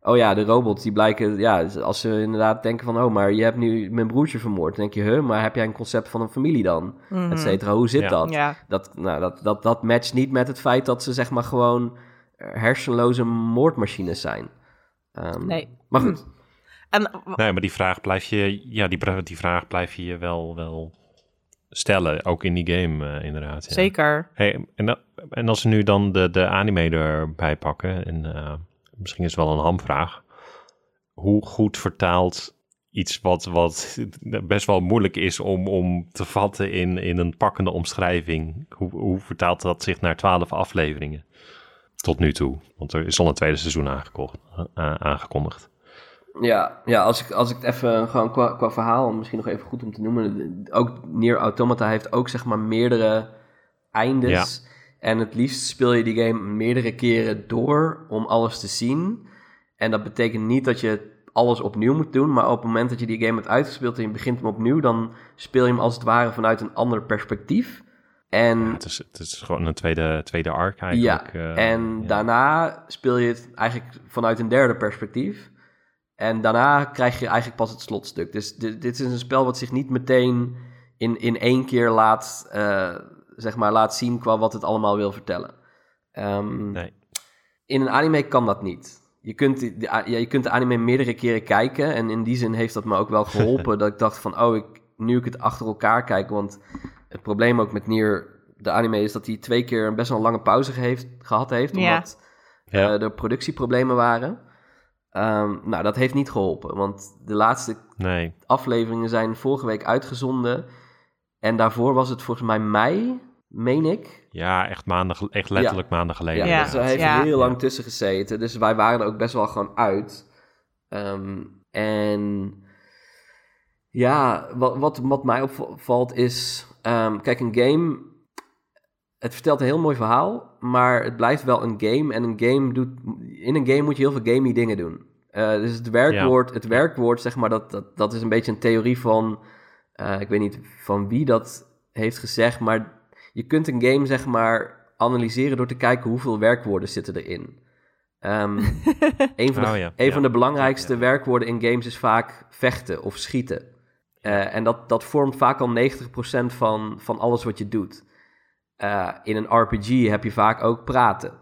oh ja, de robots die blijken, ja, als ze inderdaad denken van, oh, maar je hebt nu mijn broertje vermoord, dan denk je, huh, maar heb jij een concept van een familie dan, mm et cetera, hoe zit ja. dat? Ja. Dat, nou, dat, dat? Dat matcht niet met het feit dat ze zeg maar gewoon hersenloze moordmachines zijn. Um, nee. Maar goed. En, nee, maar die vraag blijf je, ja, die, die vraag blijf je wel, wel stellen, ook in die game uh, inderdaad. Ja. Zeker. Hey, en, dat, en als we nu dan de, de anime erbij pakken, en uh, misschien is het wel een hamvraag, hoe goed vertaalt iets wat, wat best wel moeilijk is om, om te vatten in, in een pakkende omschrijving, hoe, hoe vertaalt dat zich naar twaalf afleveringen? Tot nu toe, want er is al een tweede seizoen aangekondigd. Ja, ja als, ik, als ik het even gewoon qua, qua verhaal, misschien nog even goed om te noemen. Ook Nier Automata heeft ook zeg maar meerdere eindes. Ja. En het liefst speel je die game meerdere keren door om alles te zien. En dat betekent niet dat je alles opnieuw moet doen. Maar op het moment dat je die game hebt uitgespeeld en je begint hem opnieuw, dan speel je hem als het ware vanuit een ander perspectief. En Ja, het, is, het is gewoon een tweede, tweede arc eigenlijk. ja, eh, en ja. daarna speel je het eigenlijk vanuit een derde perspectief. En daarna krijg je eigenlijk pas het slotstuk. Dus dit, dit is een spel wat zich niet meteen in, in één keer laat, eh, zeg maar, laat zien qua wat het allemaal wil vertellen. Ehm, Nee. In een anime kan dat niet. Je kunt, de, ja, je kunt de anime meerdere keren kijken. En in die zin heeft dat me ook wel geholpen. dat ik dacht van, oh, ik, nu ik het achter elkaar kijk. Want het probleem ook met Nier, de anime, is dat hij twee keer een best wel lange pauze heeft, gehad heeft. Omdat Ja. eh, er productieproblemen waren. Ehm, nou, dat heeft niet geholpen. Want de laatste Nee, afleveringen zijn vorige week uitgezonden. En daarvoor was het volgens mij mei, meen ik. ja, echt, maanden, gel- echt letterlijk maanden geleden. Ja, Ja. dus heeft Ja. heel lang tussen gezeten. Dus wij waren er ook best wel gewoon uit. Ehm, en ja, wat, wat, wat mij opvalt is... ehm, kijk, een game... Het vertelt een heel mooi verhaal, maar het blijft wel een game. En een game doet... In een game moet je heel veel gamey dingen doen. Eh, dus het werkwoord, het werkwoord, zeg maar, dat, dat, dat is een beetje een theorie van... eh, ik weet niet van wie dat heeft gezegd, maar je kunt een game, zeg maar, analyseren door te kijken hoeveel werkwoorden zitten erin. Ehm een van de, Oh ja, een ja. van de belangrijkste werkwoorden in games is vaak vechten of schieten. Eh, en dat, dat vormt vaak al 90% van, van alles wat je doet. Eh, in een RPG heb je vaak ook praten.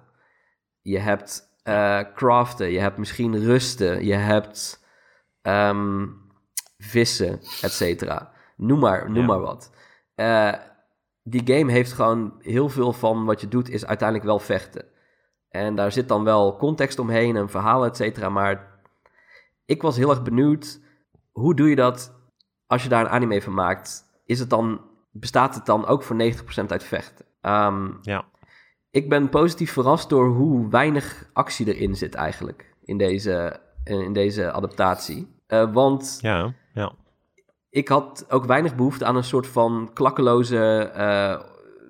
Je hebt eh, craften, je hebt misschien rusten, je hebt ehm, vissen, et cetera. Noem maar, noem Ja. maar wat. Eh, die game heeft gewoon heel veel van wat je doet, is uiteindelijk wel vechten. En daar zit dan wel context omheen, een verhaal, et cetera. Maar ik was heel erg benieuwd, hoe doe je dat als je daar een anime van maakt? Is het dan, bestaat het dan ook voor 90% uit vechten? Ehm, Ja. ik ben positief verrast door hoe weinig actie erin zit eigenlijk in deze, in deze adaptatie. Eh, want Ja, ja. ik had ook weinig behoefte aan een soort van klakkeloze, eh,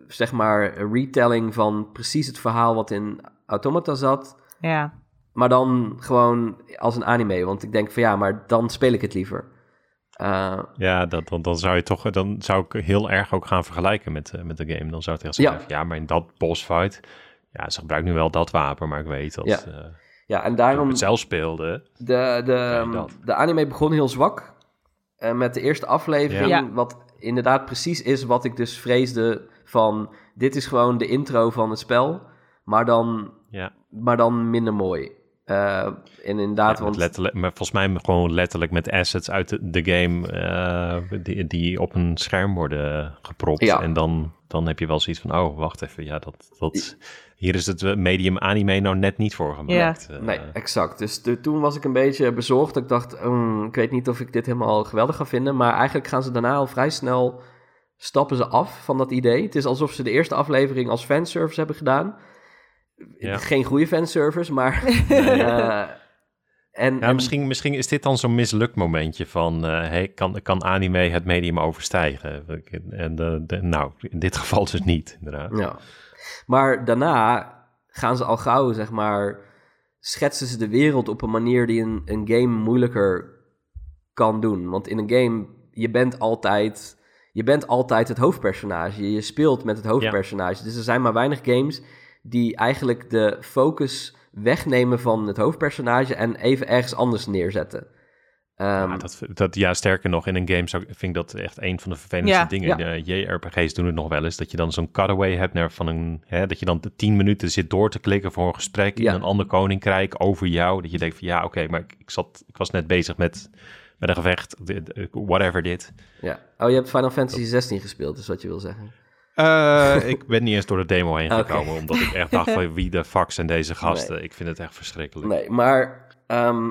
zeg maar, retelling van precies het verhaal wat in Automata zat. Ja. Maar dan gewoon als een anime. Want ik denk van ja, maar dan speel ik het liever. Eh, Ja, dat, dan, dan zou je toch, dan zou ik heel erg ook gaan vergelijken met, eh, met de game. Dan zou ik zeggen, Ja. ja. maar in dat boss fight, ja, ze gebruiken nu wel dat wapen, maar ik weet dat Ja. eh, ja, en ik daarom... het zelf speelde. De, de, dat. de anime begon heel zwak. eh, met de eerste aflevering. Ja. Wat inderdaad precies is wat ik dus vreesde van... Dit is gewoon de intro van het spel. Maar dan, Ja, maar dan minder mooi. Eh, en inderdaad, ja, want... letterlijk, maar volgens mij gewoon letterlijk met assets uit de, de game eh, die, die op een scherm worden gepropt. Ja. En dan, dan heb je wel zoiets van, oh, wacht even, ja, dat, dat, hier is het medium anime nou net niet voor gemaakt. Eh, Nee, exact. Dus de- toen was ik een beetje bezorgd. Ik dacht, "Hmm, ik weet niet of ik dit helemaal geweldig ga vinden. Maar eigenlijk gaan ze daarna al vrij snel... stappen ze af van dat idee. Het is alsof ze de eerste aflevering als fanservice hebben gedaan. Ja. Geen goede fanservice, maar... eh, en, Ja, en- misschien, misschien is dit dan zo'n mislukt momentje van, eh, hey, kan, kan anime het medium overstijgen? En de, de, nou, in dit geval dus niet, inderdaad. Ja. Maar daarna gaan ze al gauw, zeg maar, schetsen ze de wereld op een manier die een, een game moeilijker kan doen. Want in een game, je bent altijd, je bent altijd het hoofdpersonage. Je speelt met het hoofdpersonage. Dus er zijn maar weinig games die eigenlijk de focus wegnemen van het hoofdpersonage en even ergens anders neerzetten. Ehm, Ja, dat, dat, ja, sterker nog, in een game zou, vind ik dat echt een van de vervelendste Ja. dingen. Ja. De JRPG's doen het nog wel eens, dat je dan zo'n cutaway hebt naar van een, hè, dat je dan de tien minuten zit door te klikken voor een gesprek Ja. in een ander koninkrijk over jou. Dat je denkt van ja, oké, maar ik, ik, zat, ik was net bezig met, met een gevecht, whatever dit. ja. Oh, je hebt Final Fantasy 16 gespeeld, is wat je wil zeggen. Eh, ik ben niet eens door de demo heen gekomen, omdat ik echt dacht van wie de fuck zijn deze gasten. Ik vind het echt verschrikkelijk. Nee, maar ehm,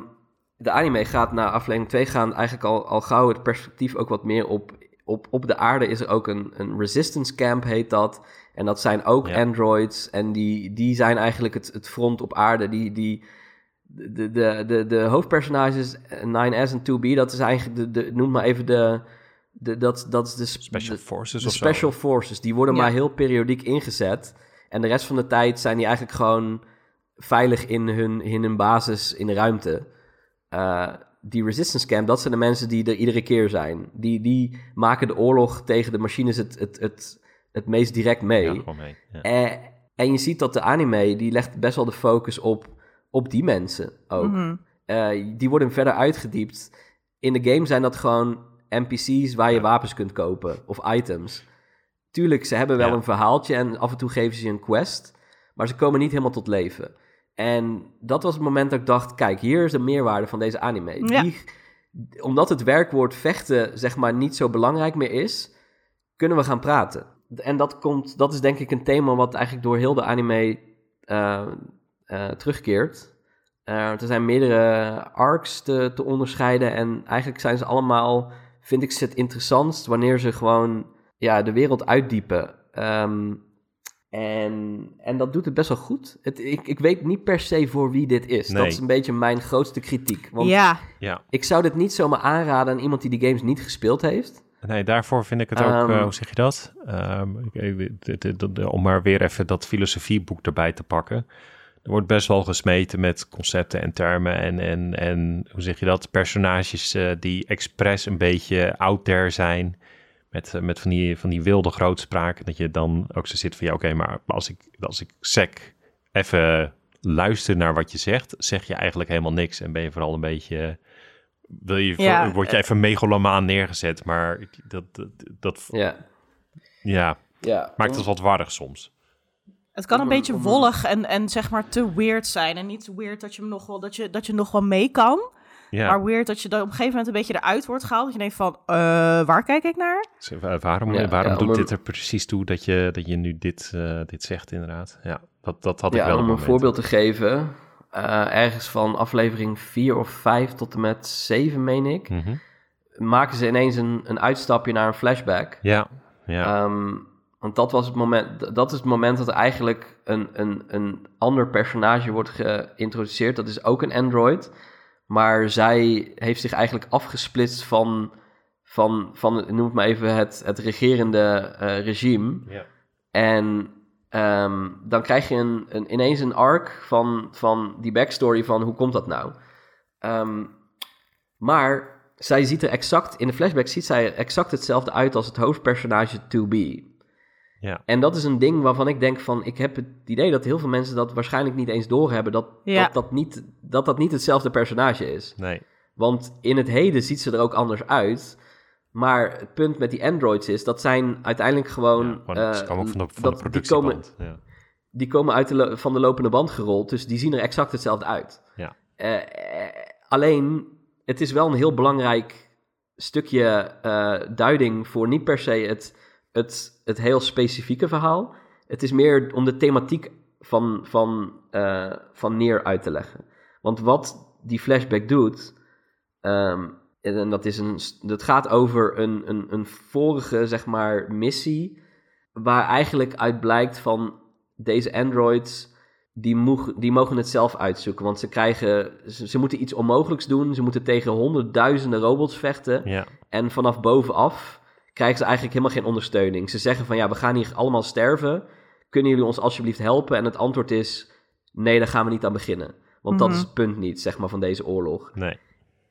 de anime gaat na aflevering 2 gaan eigenlijk al, al gauw het perspectief ook wat meer op, op, op de aarde is er ook een, een resistance camp heet dat. En dat zijn ook Ja. androids en die, die zijn eigenlijk het, het front op aarde. Die, die, de, de, de, de hoofdpersonages 9S en 2B, dat is eigenlijk, de, de, noem maar even de, de dat, dat is de, sp- Special de- Forces de of zo. special forces, die worden Ja. maar heel periodiek ingezet. En de rest van de tijd zijn die eigenlijk gewoon veilig in hun, in hun basis in de ruimte. Eh, die resistance camp, dat zijn de mensen die er iedere keer zijn. Die, die maken de oorlog tegen de machines het, het, het, het meest direct mee. Ja, mee. Ja. En, en je ziet dat de anime, die legt best wel de focus op, op die mensen ook. Mhm. Eh, die worden verder uitgediept. In de game zijn dat gewoon NPC's waar je Ja. wapens kunt kopen of items. Tuurlijk, ze hebben wel Ja. een verhaaltje en af en toe geven ze je een quest, maar ze komen niet helemaal tot leven. En dat was het moment dat ik dacht, kijk, hier is de meerwaarde van deze anime. Ja. Die, omdat het werkwoord vechten, zeg maar, niet zo belangrijk meer is, kunnen we gaan praten. En dat, komt, dat is denk ik een thema wat eigenlijk door heel de anime eh, eh, terugkeert. Eh, er zijn meerdere arcs te, te onderscheiden en eigenlijk zijn ze allemaal, vind ik ze het interessantst wanneer ze gewoon ja, de wereld uitdiepen. Ehm, en, en dat doet het best wel goed. Het, ik, ik weet niet per se voor wie dit is. Nee. Dat is een beetje mijn grootste kritiek. Want ja, ja. ik zou dit niet zomaar aanraden aan iemand die die games niet gespeeld heeft. Nee, daarvoor vind ik het ook, Ehm. eh, hoe zeg je dat? Ehm, om maar weer even dat filosofieboek erbij te pakken. Er wordt best wel gesmeten met concepten en termen en, en, en hoe zeg je dat? Personages eh, die expres een beetje out there zijn. Met, eh, met van, die, van die wilde grootspraak. Dat je dan ook zo zit van ja, oké, maar als ik, als ik sec even luister naar wat je zegt, zeg je eigenlijk helemaal niks. En ben je vooral een beetje. Wil je, Ja, word je even megalomaan neergezet, maar dat, dat, dat Ja. ja, ja. maakt het wat warrig soms. Het kan een Om een- beetje om wollig en, en zeg maar te weird zijn. En niet weird dat je, hem nog wel, dat je, dat je nog wel mee kan. Ja, Maar weird dat je dan op een gegeven moment een beetje eruit wordt gehaald. Dat je denkt van, eh, waar kijk ik naar? Dus, eh, waarom, Ja, waarom ja, doet dit er precies toe dat je, dat je nu dit, eh, dit zegt inderdaad? Ja, dat, dat had ik ja, wel om een voorbeeld te geven. eh, ergens van aflevering 4 of 5 tot en met 7, meen ik. Mhm. Maken ze ineens een, een uitstapje naar een flashback. Ja, ja, Ehm, want dat, was het moment, dat is het moment dat er eigenlijk een, een, een ander personage wordt geïntroduceerd. Dat is ook een android. Maar zij heeft zich eigenlijk afgesplitst van, van, van noem het maar even, het, het regerende eh, regime. ja. En ehm, dan krijg je een, een, ineens een arc van, van die backstory van hoe komt dat nou? Ehm, maar zij ziet er exact, in de flashback ziet zij er exact hetzelfde uit als het hoofdpersonage 2B. Ja. En dat is een ding waarvan ik denk van, ik heb het idee dat heel veel mensen dat waarschijnlijk niet eens doorhebben, dat Ja. dat, dat, niet, dat dat niet hetzelfde personage is. Nee, Want in het heden ziet ze er ook anders uit. Maar het punt met die androids is, dat zijn uiteindelijk gewoon... ja, gewoon, ze eh, komen ook van de, van dat- de die komen. Ja. die komen uit de van de lopende band gerold, dus die zien er exact hetzelfde uit. Ja. Eh, alleen, het is wel een heel belangrijk stukje eh, duiding voor niet per se het, het, het heel specifieke verhaal. Het is meer om de thematiek van, van, eh, van Neer uit te leggen. Want wat die flashback doet, ehm, en dat, is een, dat gaat over een, een, een vorige, zeg maar, missie, waar eigenlijk uit blijkt van deze androids, die, moeg- die mogen het zelf uitzoeken. Want ze krijgen, ze, ze moeten iets onmogelijks doen. Ze moeten tegen honderdduizenden robots vechten. Ja, En vanaf bovenaf krijgen ze eigenlijk helemaal geen ondersteuning. Ze zeggen van ja, we gaan hier allemaal sterven. Kunnen jullie ons alsjeblieft helpen? En het antwoord is nee, daar gaan we niet aan beginnen. Want dat Mhm. is het punt niet, zeg maar, van deze oorlog. nee.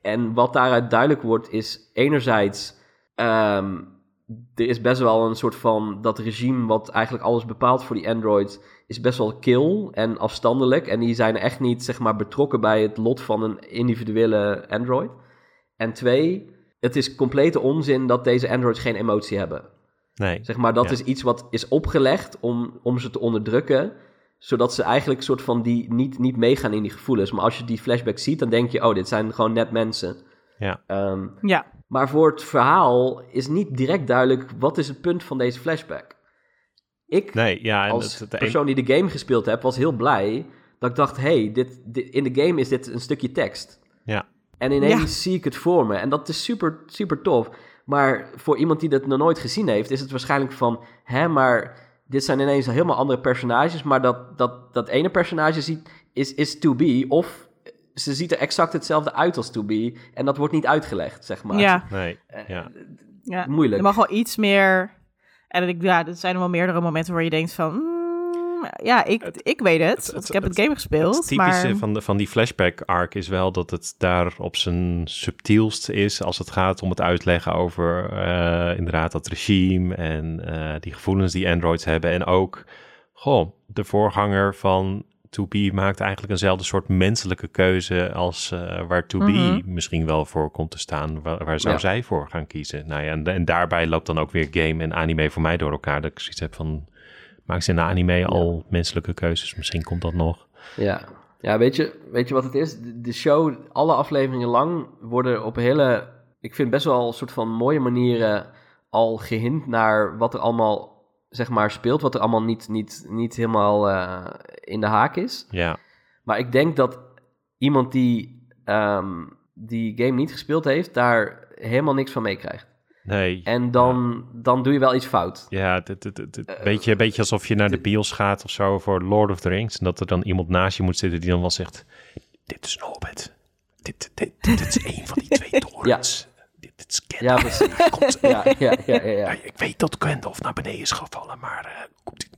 En wat daaruit duidelijk wordt is enerzijds, ehm, er is best wel een soort van, dat regime wat eigenlijk alles bepaalt voor die androids, is best wel kill en afstandelijk. En die zijn echt niet, zeg maar, betrokken bij het lot van een individuele android. En twee, het is complete onzin dat deze androids geen emotie hebben. Nee, Zeg maar, dat Ja. is iets wat is opgelegd om, om ze te onderdrukken. Zodat ze eigenlijk soort van die niet, niet meegaan in die gevoelens. Maar als je die flashback ziet, dan denk je, oh, dit zijn gewoon net mensen. ja, Ehm, Ja, maar voor het verhaal is niet direct duidelijk wat is het punt van deze flashback. Ik, nee, ja. En als het, het een- persoon die de game gespeeld heb, was heel blij dat ik dacht, hey, dit, dit, in de game is dit een stukje tekst. En ineens Ja. zie ik het voor me. En dat is super, super tof. Maar voor iemand die dat nog nooit gezien heeft, is het waarschijnlijk van... Hè, maar dit zijn ineens helemaal andere personages. Maar dat, dat, dat ene personage ziet, is, is 2B. Of ze ziet er exact hetzelfde uit als 2B. En dat wordt niet uitgelegd, zeg maar. ja, nee, Eh, ja. Moeilijk. Er mag wel iets meer... En ik, ja, er zijn er wel meerdere momenten waar je denkt van... ja, ik, Het- ik weet het, het- want het- ik heb het, het- game gespeeld. Het typische maar... van, de, van die flashback arc is wel dat het daar op zijn subtielst is als het gaat om het uitleggen over eh, inderdaad dat regime en eh, die gevoelens die androids hebben. En ook, goh, de voorganger van 2B maakt eigenlijk eenzelfde soort menselijke keuze als eh, waar 2B Mhm. misschien wel voor komt te staan. Waar, waar zou Ja. zij voor gaan kiezen? Nou ja, en, en daarbij loopt dan ook weer game en anime voor mij door elkaar. Dat ik zoiets heb van, maakt ze in de anime al menselijke keuzes? Misschien komt dat nog. Ja, ja weet, je, weet je wat het is? De, show, alle afleveringen lang, worden op hele, ik vind best wel een soort van mooie manieren al gehint naar wat er allemaal, zeg maar, speelt. Wat er allemaal niet, niet, niet helemaal eh, in de haak is. Ja, Maar ik denk dat iemand die ehm, die game niet gespeeld heeft, daar helemaal niks van meekrijgt. Nee. En dan, dan doe je wel iets fout. Ja, het- het- Eh, beetje, beetje alsof je naar de dit- bios gaat of zo voor Lord of the Rings. En dat er dan iemand naast je moet zitten die dan wel zegt... Dit is een hobbit. Dit, dit, dit, is een van die twee torens. Dit, dit is Ja, Gandalf. Komt- Ja, ja, ja, ja. Ja, ja. ik weet dat Gandalf naar beneden is gevallen, maar... eh, komt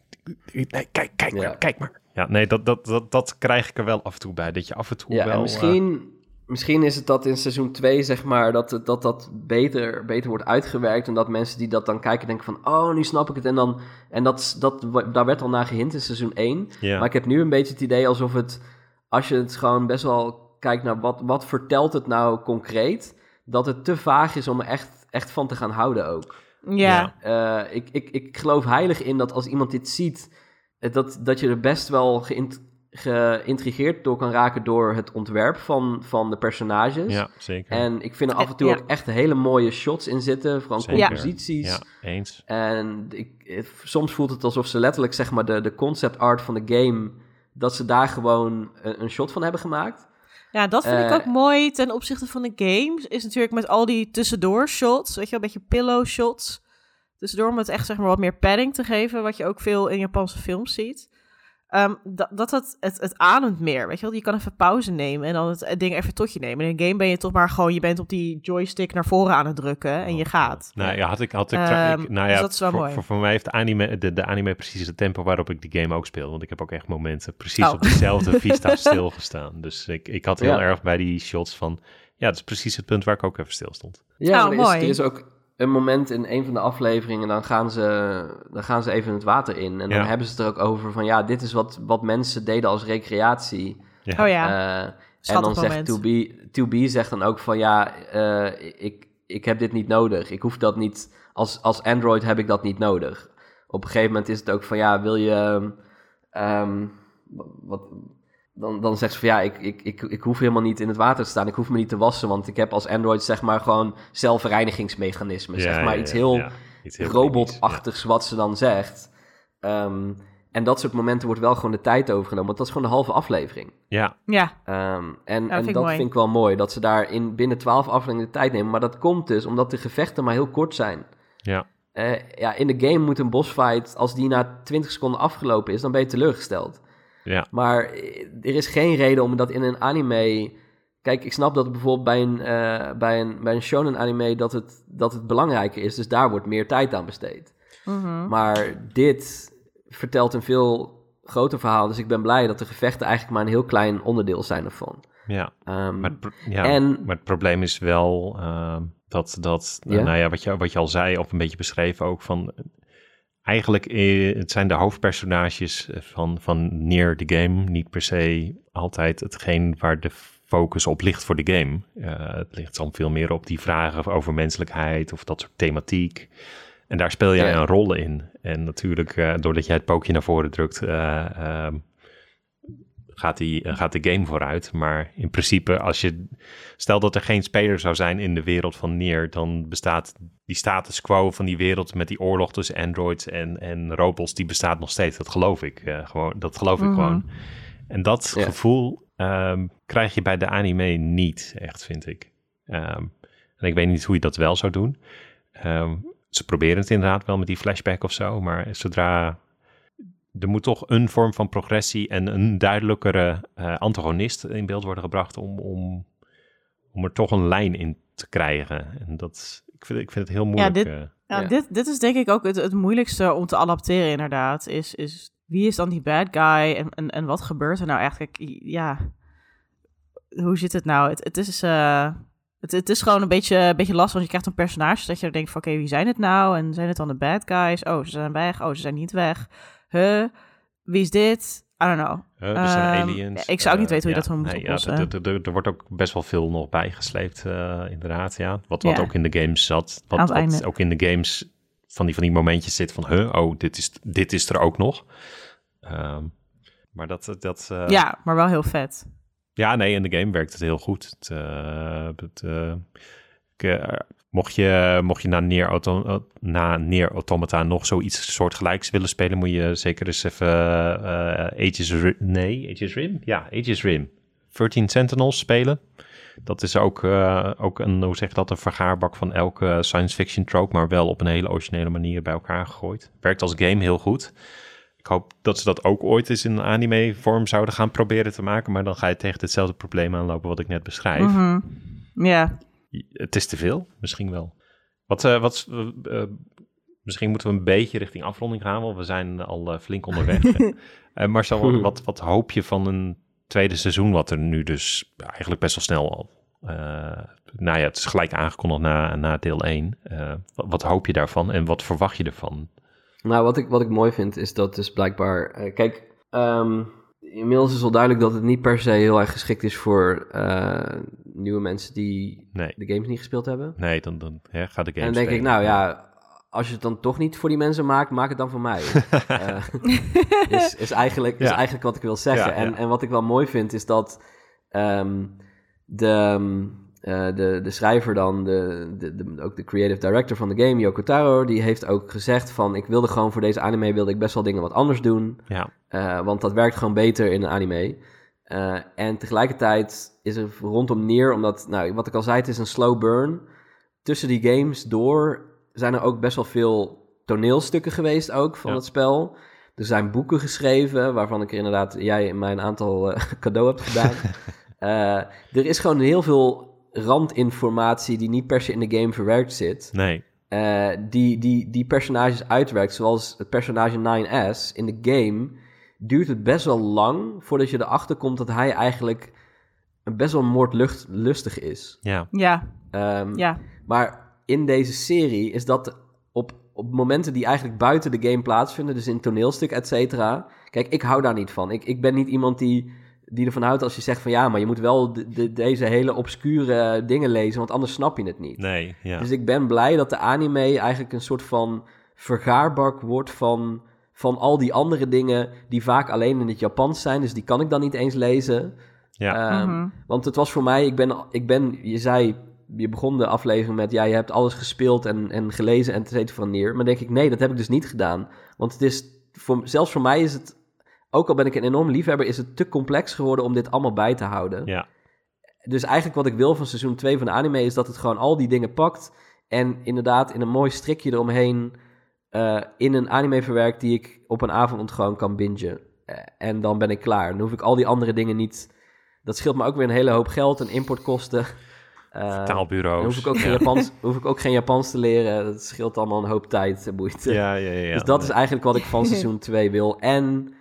nee, kijk, kijk Ja. maar, kijk maar. Ja, nee, dat, dat, dat, dat krijg ik er wel af en toe bij. Dat je af en toe Ja, wel... en eh, misschien, misschien is het dat in seizoen 2, zeg maar, dat het- dat, dat beter, beter wordt uitgewerkt. En dat mensen die dat dan kijken denken van, oh, nu snap ik het. En, dan, en dat, dat, daar werd al naar gehint in seizoen 1. ja. Maar ik heb nu een beetje het idee alsof het, als je het gewoon best wel kijkt naar wat, wat vertelt het nou concreet, dat het te vaag is om er echt, echt van te gaan houden ook. Ja. Eh, ik, ik, ik geloof heilig in dat als iemand dit ziet, dat, dat je er best wel geïnt- geïntrigeerd door kan raken door het ontwerp van, van de personages. ja, zeker. En ik vind er af en toe Ja. ook echt hele mooie shots in zitten, vooral Zeker. composities. ja, eens. En ik, soms voelt het alsof ze letterlijk zeg maar de, de concept art van de game, dat ze daar gewoon een, een shot van hebben gemaakt. ja, dat vind ik Eh, ook mooi ten opzichte van de games. Is natuurlijk met al die tussendoor shots, weet je wel, een beetje pillow shots. Tussendoor om het echt zeg maar wat meer padding te geven, wat je ook veel in Japanse films ziet. Ehm, dat dat het, het, het ademt meer, weet je wel. Je kan even pauze nemen en dan het, het ding even tot je nemen. In een game ben je toch maar gewoon, je bent op die joystick naar voren aan het drukken en je gaat. Nou ja, had ik, had ik, Ehm, ik- nou dus ja, dat is wel voor, mooi. Voor, voor mij heeft de anime, de, de anime precies het tempo waarop ik die game ook speel. Want ik heb ook echt momenten precies Oh. op dezelfde vista stilgestaan. Dus ik, ik had heel Ja. erg bij die shots van, ja, dat is precies het punt waar ik ook even stil stond. Ja, Oh, er, is, mooi. er is ook een moment in een van de afleveringen, dan gaan ze, dan gaan ze even het water in. En dan Ja. hebben ze het er ook over van, ja, dit is wat, wat mensen deden als recreatie. Ja. Oh ja, Eh, en dan zegt moment. 2B, 2B zegt dan ook van, ja, eh, ik, ik heb dit niet nodig. Ik hoef dat niet, als, als Android heb ik dat niet nodig. Op een gegeven moment is het ook van, ja, wil je, ehm, wat, dan, dan zegt ze van, ja, ik, ik, ik, ik hoef helemaal niet in het water te staan. Ik hoef me niet te wassen, want ik heb als Android zeg maar gewoon zelfreinigingsmechanismen. Ja, zeg maar ja, iets ja, heel ja. Iets heel robotachtigs wat ze dan zegt. Ehm, en dat soort momenten wordt wel gewoon de tijd overgenomen. Want dat is gewoon de halve aflevering. Ja, Ja, Ehm, en vind en ik dat vind ik wel mooi. Dat ze daar in binnen twaalf afleveringen de tijd nemen. Maar dat komt dus omdat de gevechten maar heel kort zijn. ja, Eh, ja, in de game moet een bossfight, als die na 20 seconden afgelopen is, dan ben je teleurgesteld. Ja, Maar eh, er is geen reden om dat in een anime. Kijk, ik snap dat bijvoorbeeld bij een, eh, bij een, bij een shonen anime dat het, dat het belangrijker is. Dus daar wordt meer tijd aan besteed. mhm. Maar dit vertelt een veel groter verhaal. Dus ik ben blij dat de gevechten eigenlijk maar een heel klein onderdeel zijn ervan. ja. Ehm, Maar, het, pro- ja, En- maar het probleem is wel ehm, dat, dat nou ja, wat je, wat je al zei, of een beetje beschreven ook, van eigenlijk eh, het zijn de hoofdpersonages van, van Near the Game niet per se altijd hetgeen waar de focus op ligt voor de game. Eh, het ligt dan veel meer op die vragen over menselijkheid of dat soort thematiek. En daar speel jij Ja. een rol in. En natuurlijk, eh, doordat jij het pookje naar voren drukt, eh, ehm, gaat, die, eh, gaat de game vooruit. Maar in principe, als je. Stel dat er geen speler zou zijn in de wereld van Nier, dan bestaat die status quo van die wereld met die oorlog tussen androids en, en robots, die bestaat nog steeds. Dat geloof ik. eh, gewoon, dat geloof ik Mhm. gewoon. En dat Ja. gevoel ehm, krijg je bij de anime niet echt, vind ik. Ehm, en ik weet niet hoe je dat wel zou doen. Ehm, ze proberen het inderdaad wel met die flashback of zo, maar zodra er moet toch een vorm van progressie en een duidelijkere eh, antagonist in beeld worden gebracht om, om, om er toch een lijn in te krijgen. En dat, ik, vind, ik vind het heel moeilijk. dit- eh. Ja, Ja. Dit, dit is denk ik ook het, het moeilijkste om te adapteren inderdaad. Is, is wie is dan die bad guy en, en, en wat gebeurt er nou eigenlijk? Ja, hoe zit het nou? Het, het is... Uh, het, het, is gewoon een beetje, een beetje lastig, want je krijgt een personage dat je denkt van, oké, wie zijn het nou? En zijn het dan de bad guys? Oh, ze zijn weg. Oh, ze zijn niet weg. Huh? Wie is dit? I don't know. Er zijn um, aliens. Ik zou ook niet weten hoe je dat moet nee, oplossen. Ja, er wordt ook best wel veel nog bijgesleept, uh, inderdaad. Ja. Wat, wat ook in de games zat. Wat, wat ook in de games van die, van die momentjes zit van... Huh, oh, dit is, dit is er ook nog. Um, maar dat... dat uh, ja, maar wel heel vet. Ja, nee, in de game werkt het heel goed. Het, uh, het, uh, mocht, je, mocht je na Auto na Nier Automata nog zoiets soortgelijks willen spelen, moet je zeker eens even Aegis Rim... Nee, Aegis Rim? Ja, Aegis Rim. 13 Sentinels spelen. Dat is ook, ook een, hoe zeg je dat, een vergaarbak van elke science fiction trope, maar wel op een hele originele manier bij elkaar gegooid. Werkt als game heel goed. Ik hoop dat ze dat ook ooit eens in een anime-vorm zouden gaan proberen te maken. Maar dan ga je tegen hetzelfde probleem aanlopen wat ik net beschrijf. Mhm. Ja. Het is te veel, misschien wel. Wat, uh, wat uh, misschien moeten we een beetje richting afronding gaan, want we zijn al flink onderweg. Marcel, wat, wat, wat, hoop je van een tweede seizoen, wat er nu dus eigenlijk best wel snel al... nou ja, het is gelijk aangekondigd na, na deel 1. Wat, wat, hoop je daarvan en wat verwacht je ervan? Nou, wat ik, wat ik mooi vind is dat dus blijkbaar... Uh, kijk, um, inmiddels is wel duidelijk dat het niet per se heel erg geschikt is voor uh, nieuwe mensen die nee. de games niet gespeeld hebben. Nee, dan, dan hè, ga de games En dan denk ik, nou ja, als je het dan toch niet voor die mensen maakt, maak het dan voor mij. uh, is, is, eigenlijk, is eigenlijk wat ik wil zeggen. Ja, en, en wat ik wel mooi vind is dat um, de... Uh, de, de schrijver dan, de, de, de, ook de creative director van de game, Yoko Taro, die heeft ook gezegd van... ik wilde gewoon voor deze anime wilde ik best wel dingen wat anders doen. Ja. Uh, want dat werkt gewoon beter in een anime. Uh, en tegelijkertijd is er rondom neer, omdat, nou, wat ik al zei, het is een slow burn. Tussen die games door zijn er ook best wel veel toneelstukken geweest ook van ja. het spel. Er zijn boeken geschreven, waarvan ik er inderdaad jij mij een aantal cadeau hebt gedaan. er is gewoon heel veel randinformatie die niet per se in de game verwerkt zit. Nee. Uh, die, die, die personages uitwerkt. Zoals het personage 9S in de game duurt het best wel lang voordat je erachter komt dat hij eigenlijk best wel moordlustig is. Ja. Ja. Um, ja. Maar in deze serie is dat op, op momenten die eigenlijk buiten de game plaatsvinden, dus in toneelstuk, et cetera. Kijk, ik hou daar niet van. Ik, ik ben niet iemand die die ervan houdt als je zegt van ja, maar je moet wel de, deze hele obscure dingen lezen, want anders snap je het niet. Nee, ja. Dus ik ben blij dat de anime eigenlijk een soort van vergaarbak wordt van, van al die andere dingen die vaak alleen in het Japans zijn, dus die kan ik dan niet eens lezen. Ja. Um, Want het was voor mij, ik ben, ik ben, je zei, je begon de aflevering met, ja, je hebt alles gespeeld en, en gelezen en het van neer. Maar denk ik, nee, dat heb ik dus niet gedaan. Want het is, voor, zelfs voor mij is het ook al ben ik een enorm liefhebber, is het te complex geworden om dit allemaal bij te houden. Ja. Dus eigenlijk wat ik wil van seizoen 2 van de anime is dat het gewoon al die dingen pakt en inderdaad in een mooi strikje eromheen uh, in een anime verwerkt die ik op een avond gewoon kan bingen. Uh, en dan ben ik klaar. Dan hoef ik al die andere dingen niet... Dat scheelt me ook weer een hele hoop geld en importkosten. Uh, hoef ik, ook geen Japans, hoef ik ook geen Japans te leren. Dat scheelt allemaal een hoop tijd en moeite. Ja, ja, ja. Dus dat is eigenlijk wat ik van seizoen 2 wil. En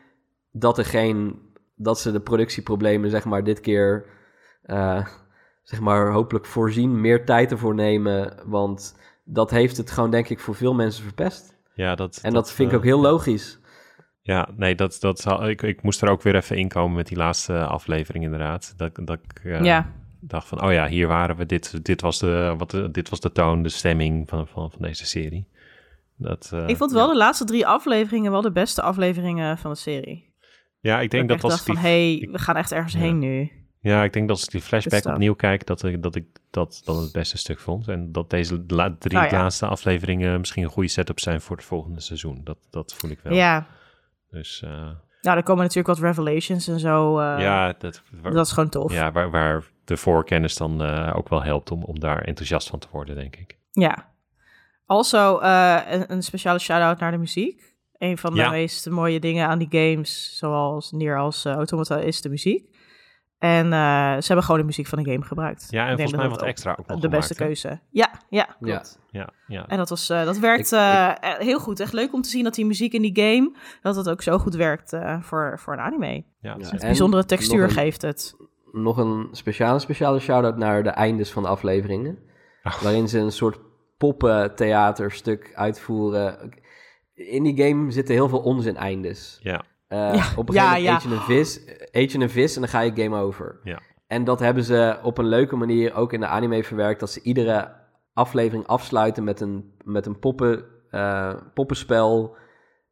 dat er geen, dat ze de productieproblemen, zeg maar, dit keer, uh, zeg maar, hopelijk voorzien, meer tijd ervoor nemen. Want dat heeft het gewoon, denk ik, voor veel mensen verpest. Ja, dat, en dat, dat vind ik ook heel logisch. Ja, nee, dat, dat, ik, ik moest er ook weer even inkomen met die laatste aflevering, inderdaad. Dat, dat ik uh, ja. dacht van, oh ja, hier waren we, dit, dit, was, de, wat, dit was de toon, de stemming van, van, van deze serie. Dat, uh, ik vond wel ja. de laatste drie afleveringen wel de beste afleveringen van de serie. Ja, ik denk dat, dat als van, hey, we gaan echt ergens ja. heen nu. Ja, ik denk dat als ik die flashback opnieuw kijk, dat ik dat, ik dat dan het beste stuk vond. En dat deze la drie ja. laatste afleveringen misschien een goede setup zijn voor het volgende seizoen. Dat, dat voel ik wel. Ja, Dus uh, nou, er komen natuurlijk wat revelations en zo. eh, ja, dat, waar, dat is gewoon tof. ja waar, waar de voorkennis dan eh, ook wel helpt om, om daar enthousiast van te worden, denk ik. Ja. Also, een, een speciale shout-out naar de muziek. Een van de Ja. meest mooie dingen aan die games, zoals Nier als eh, Automata, is de muziek. En eh, ze hebben gewoon de muziek van de game gebruikt. Ja, en volgens mij dat wat dat extra ook nog De beste hè? keuze. Ja, ja, Ja. klopt. Ja, ja. En dat, was, eh, dat werkt Ik- heel goed. Echt leuk om te zien dat die muziek in die game, dat het ook zo goed werkt eh, voor, voor een anime. ja, Ja. zeker. Een En bijzondere textuur een- geeft het. Nog een speciale, speciale shout-out naar de eindes van de afleveringen. Oh. Waarin ze een soort poppentheaterstuk uitvoeren. In die game zitten heel veel onzin-eindes. ja. Eh, Ja, Op een ja, gegeven moment ja. eet, je een vis, eet je een vis en dan ga je game over. Ja. En dat hebben ze op een leuke manier ook in de anime verwerkt. Dat ze iedere aflevering afsluiten met een, met een poppen, eh, poppenspel.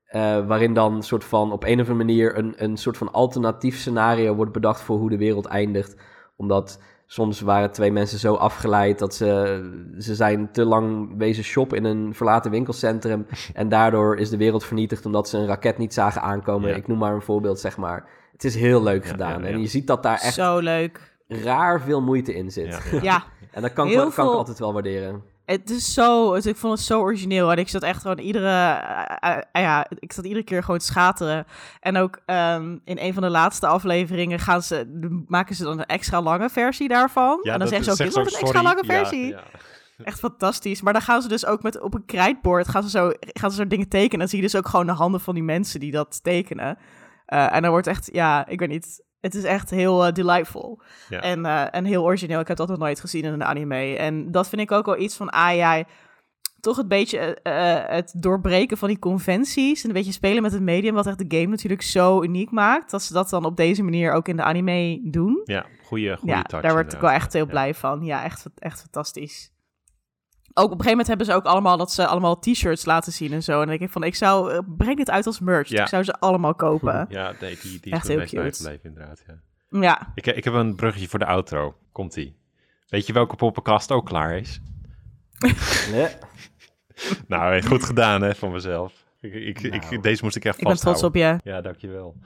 eh, waarin dan soort van op een of andere manier een, een soort van alternatief scenario wordt bedacht voor hoe de wereld eindigt. Omdat soms waren twee mensen zo afgeleid dat ze, ze zijn te lang wezen shoppen in een verlaten winkelcentrum. en daardoor is de wereld vernietigd omdat ze een raket niet zagen aankomen. Ja. Ik noem maar een voorbeeld, zeg maar. Het is heel leuk Ja, gedaan. ja, ja. En je ziet dat daar echt Zo leuk. raar veel moeite in zit. Ja. Ja, En dat kan, kan ik altijd wel waarderen. Het is zo, ik vond het zo origineel. En ik zat echt gewoon iedere, eh, eh, eh, ja, ik zat iedere keer gewoon te schateren. En ook ehm, in een van de laatste afleveringen gaan ze, maken ze dan een extra lange versie daarvan. en dan zeggen ze ook, dit wordt een extra sorry. lange Ja, versie. ja. Echt fantastisch. Maar dan gaan ze dus ook met op een krijtbord gaan ze zo, gaan ze zo dingen tekenen. En dan zie je dus ook gewoon de handen van die mensen die dat tekenen. En dan wordt echt, ja, ik weet niet. Het is echt heel eh, delightful. Ja. En, eh, en heel origineel. Ik heb dat nog nooit gezien in een anime. En dat vind ik ook wel iets van, ja, toch een beetje eh, het doorbreken van die conventies. En een beetje spelen met het medium, wat echt de game natuurlijk zo uniek maakt. Dat ze dat dan op deze manier ook in de anime doen. Ja, goede, goede Ja, touch. daar word ik wel echt heel Ja. blij van. Ja, echt, echt fantastisch. Ook op een gegeven moment hebben ze ook allemaal dat ze allemaal t-shirts laten zien en zo. En dan denk ik van, ik zou, eh, breng dit uit als merch. Ja. Ik zou ze allemaal kopen. Ja, nee, die, die Echt is heel me best cute. inderdaad. Ja. Ja, Ik, ik heb een bruggetje voor de outro. Komt-ie. Weet je welke poppenkast ook klaar is? Nee. Nou, eh, goed gedaan hè, van mezelf. Ik, ik, ik, deze moest ik echt ik ben trots vasthouden. op je. Ja, dankjewel.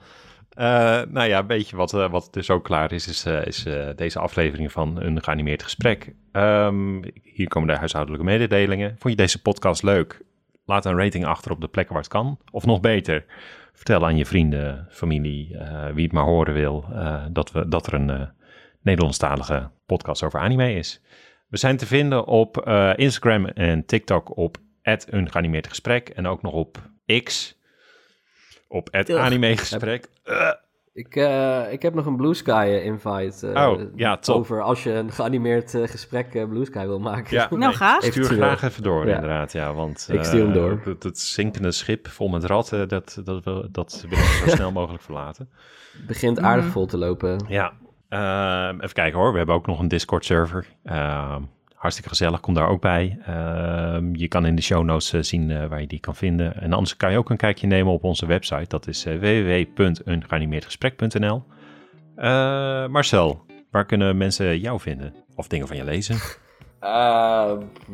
Eh nou ja, weet je wat, eh, wat dus ook klaar is, is, eh, is deze aflevering van een geanimeerd gesprek. Ehm, hier komen de huishoudelijke mededelingen. Vond je deze podcast leuk? Laat een rating achter op de plekken waar het kan. Of nog beter, vertel aan je vrienden, familie, wie het maar horen wil, dat, we, dat er een Nederlandstalige podcast over anime is. We zijn te vinden op Instagram en TikTok op een geanimeerd gesprek. En ook nog op X op het animegesprek. Ik, eh, ik heb nog een Blue Sky eh, invite. eh, Oh, ja, top. Over als je een geanimeerd eh, gesprek eh, Blue Sky wil maken. Ja, Nou, graag. Stuur Eventueel. graag even door, Ja. inderdaad. Ja, want Ik stuur hem eh, door. Dat, dat zinkende schip vol met ratten, dat, dat, wil- dat wil ik zo snel mogelijk verlaten. Het begint aardig vol te lopen. Ja, ehm, even kijken hoor. We hebben ook nog een Discord-server. Ehm, hartstikke gezellig, kom daar ook bij. Ehm, je kan in de show notes eh, zien eh, waar je die kan vinden. En anders kan je ook een kijkje nemen op onze website. Dat is uh, www.ungeanimeerdgesprek.nl Eh, Marcel, waar kunnen mensen jou vinden? Of dingen van je lezen?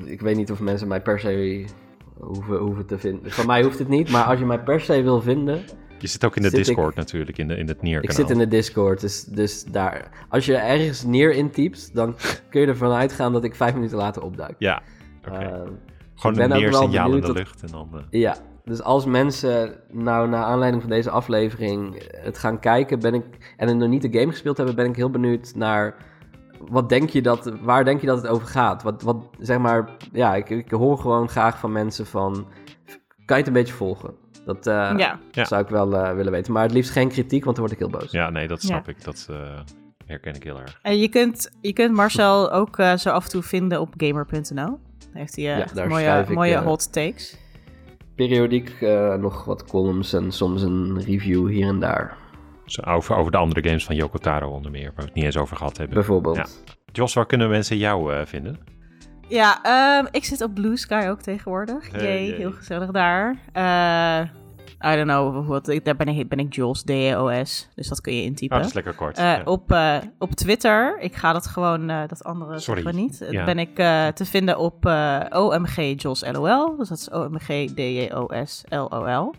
Ik weet niet of mensen mij per se hoeven, hoeven te vinden. Van mij hoeft het niet, maar als je mij per se wil vinden... Je zit ook in de Zit ik- Discord natuurlijk, in, de, in het Nier Ik zit in de Discord, dus, dus daar... Als je ergens neer intypt, dan kun je ervan uitgaan dat ik vijf minuten later opduik. Ja, oké. Eh, Gewoon een neersignaal in de lucht. En dan, eh, Ja, dus als mensen nou naar aanleiding van deze aflevering het gaan kijken ben ik, en nog niet de game gespeeld hebben, ben ik heel benieuwd naar wat denk je dat, waar denk je dat het over gaat? Wat, wat zeg maar, ja, ik, ik hoor gewoon graag van mensen van, kan je het een beetje volgen? Dat eh, Ja. Zou ik wel eh, willen weten. Maar het liefst geen kritiek, want dan word ik heel boos. ja, nee, dat snap ik. Dat eh, herken ik heel erg. En je kunt, je kunt Marcel ook eh, zo af en toe vinden op gamer.nl. Daar heeft hij Ja, daar mooie, ik, mooie hot takes. Periodiek eh, nog wat columns en soms een review hier en daar, Zo over, over de andere games van Yoko Taro onder meer, waar we het niet eens over gehad hebben. bijvoorbeeld. Ja. Jos, waar kunnen mensen jou eh, vinden? Ja, ehm, ik zit op Blue Sky ook tegenwoordig. Hey, Jee, heel gezellig daar. Eh, I don't know, wat, daar ben ik, ben ik Jules, D-E-O-S. Dus dat kun je intypen. dat is lekker kort. Eh, ja. op, eh, op Twitter, ik ga dat gewoon, dat andere Sorry. we niet. Ja. Ben ik te vinden op OMG Jos LOL. Dus dat is OMG D-J-O-S L-O-L.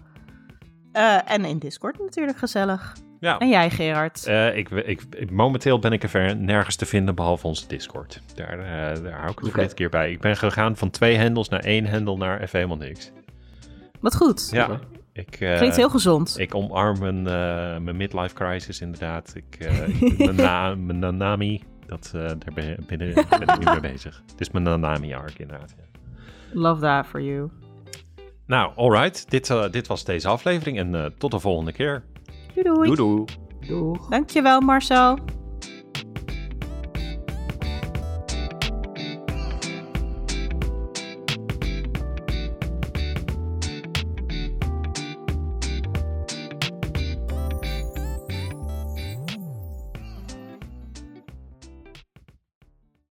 Eh, en in Discord natuurlijk gezellig. Ja. En jij Gerard? Eh, ik, ik, ik- momenteel ben ik er ver nergens te vinden behalve onze Discord. Daar, eh, daar hou ik het voor Oké. dit keer bij. Ik ben gegaan van twee handles naar één handle naar even helemaal niks. Wat goed. Ja, ik, uh, Klinkt heel gezond. Ik omarm mijn, uh, mijn midlife crisis inderdaad. Ik, uh, mijn, na, mijn Nanami, dat, daar ben, ben, ben, ik nu mee bezig. Het is mijn Nanami-arc inderdaad. Ja. Love that for you. Nou, alright. Dit, dit was deze aflevering en tot de volgende keer. Doei doei. Doei doei. Doeg. Dankjewel Marcel.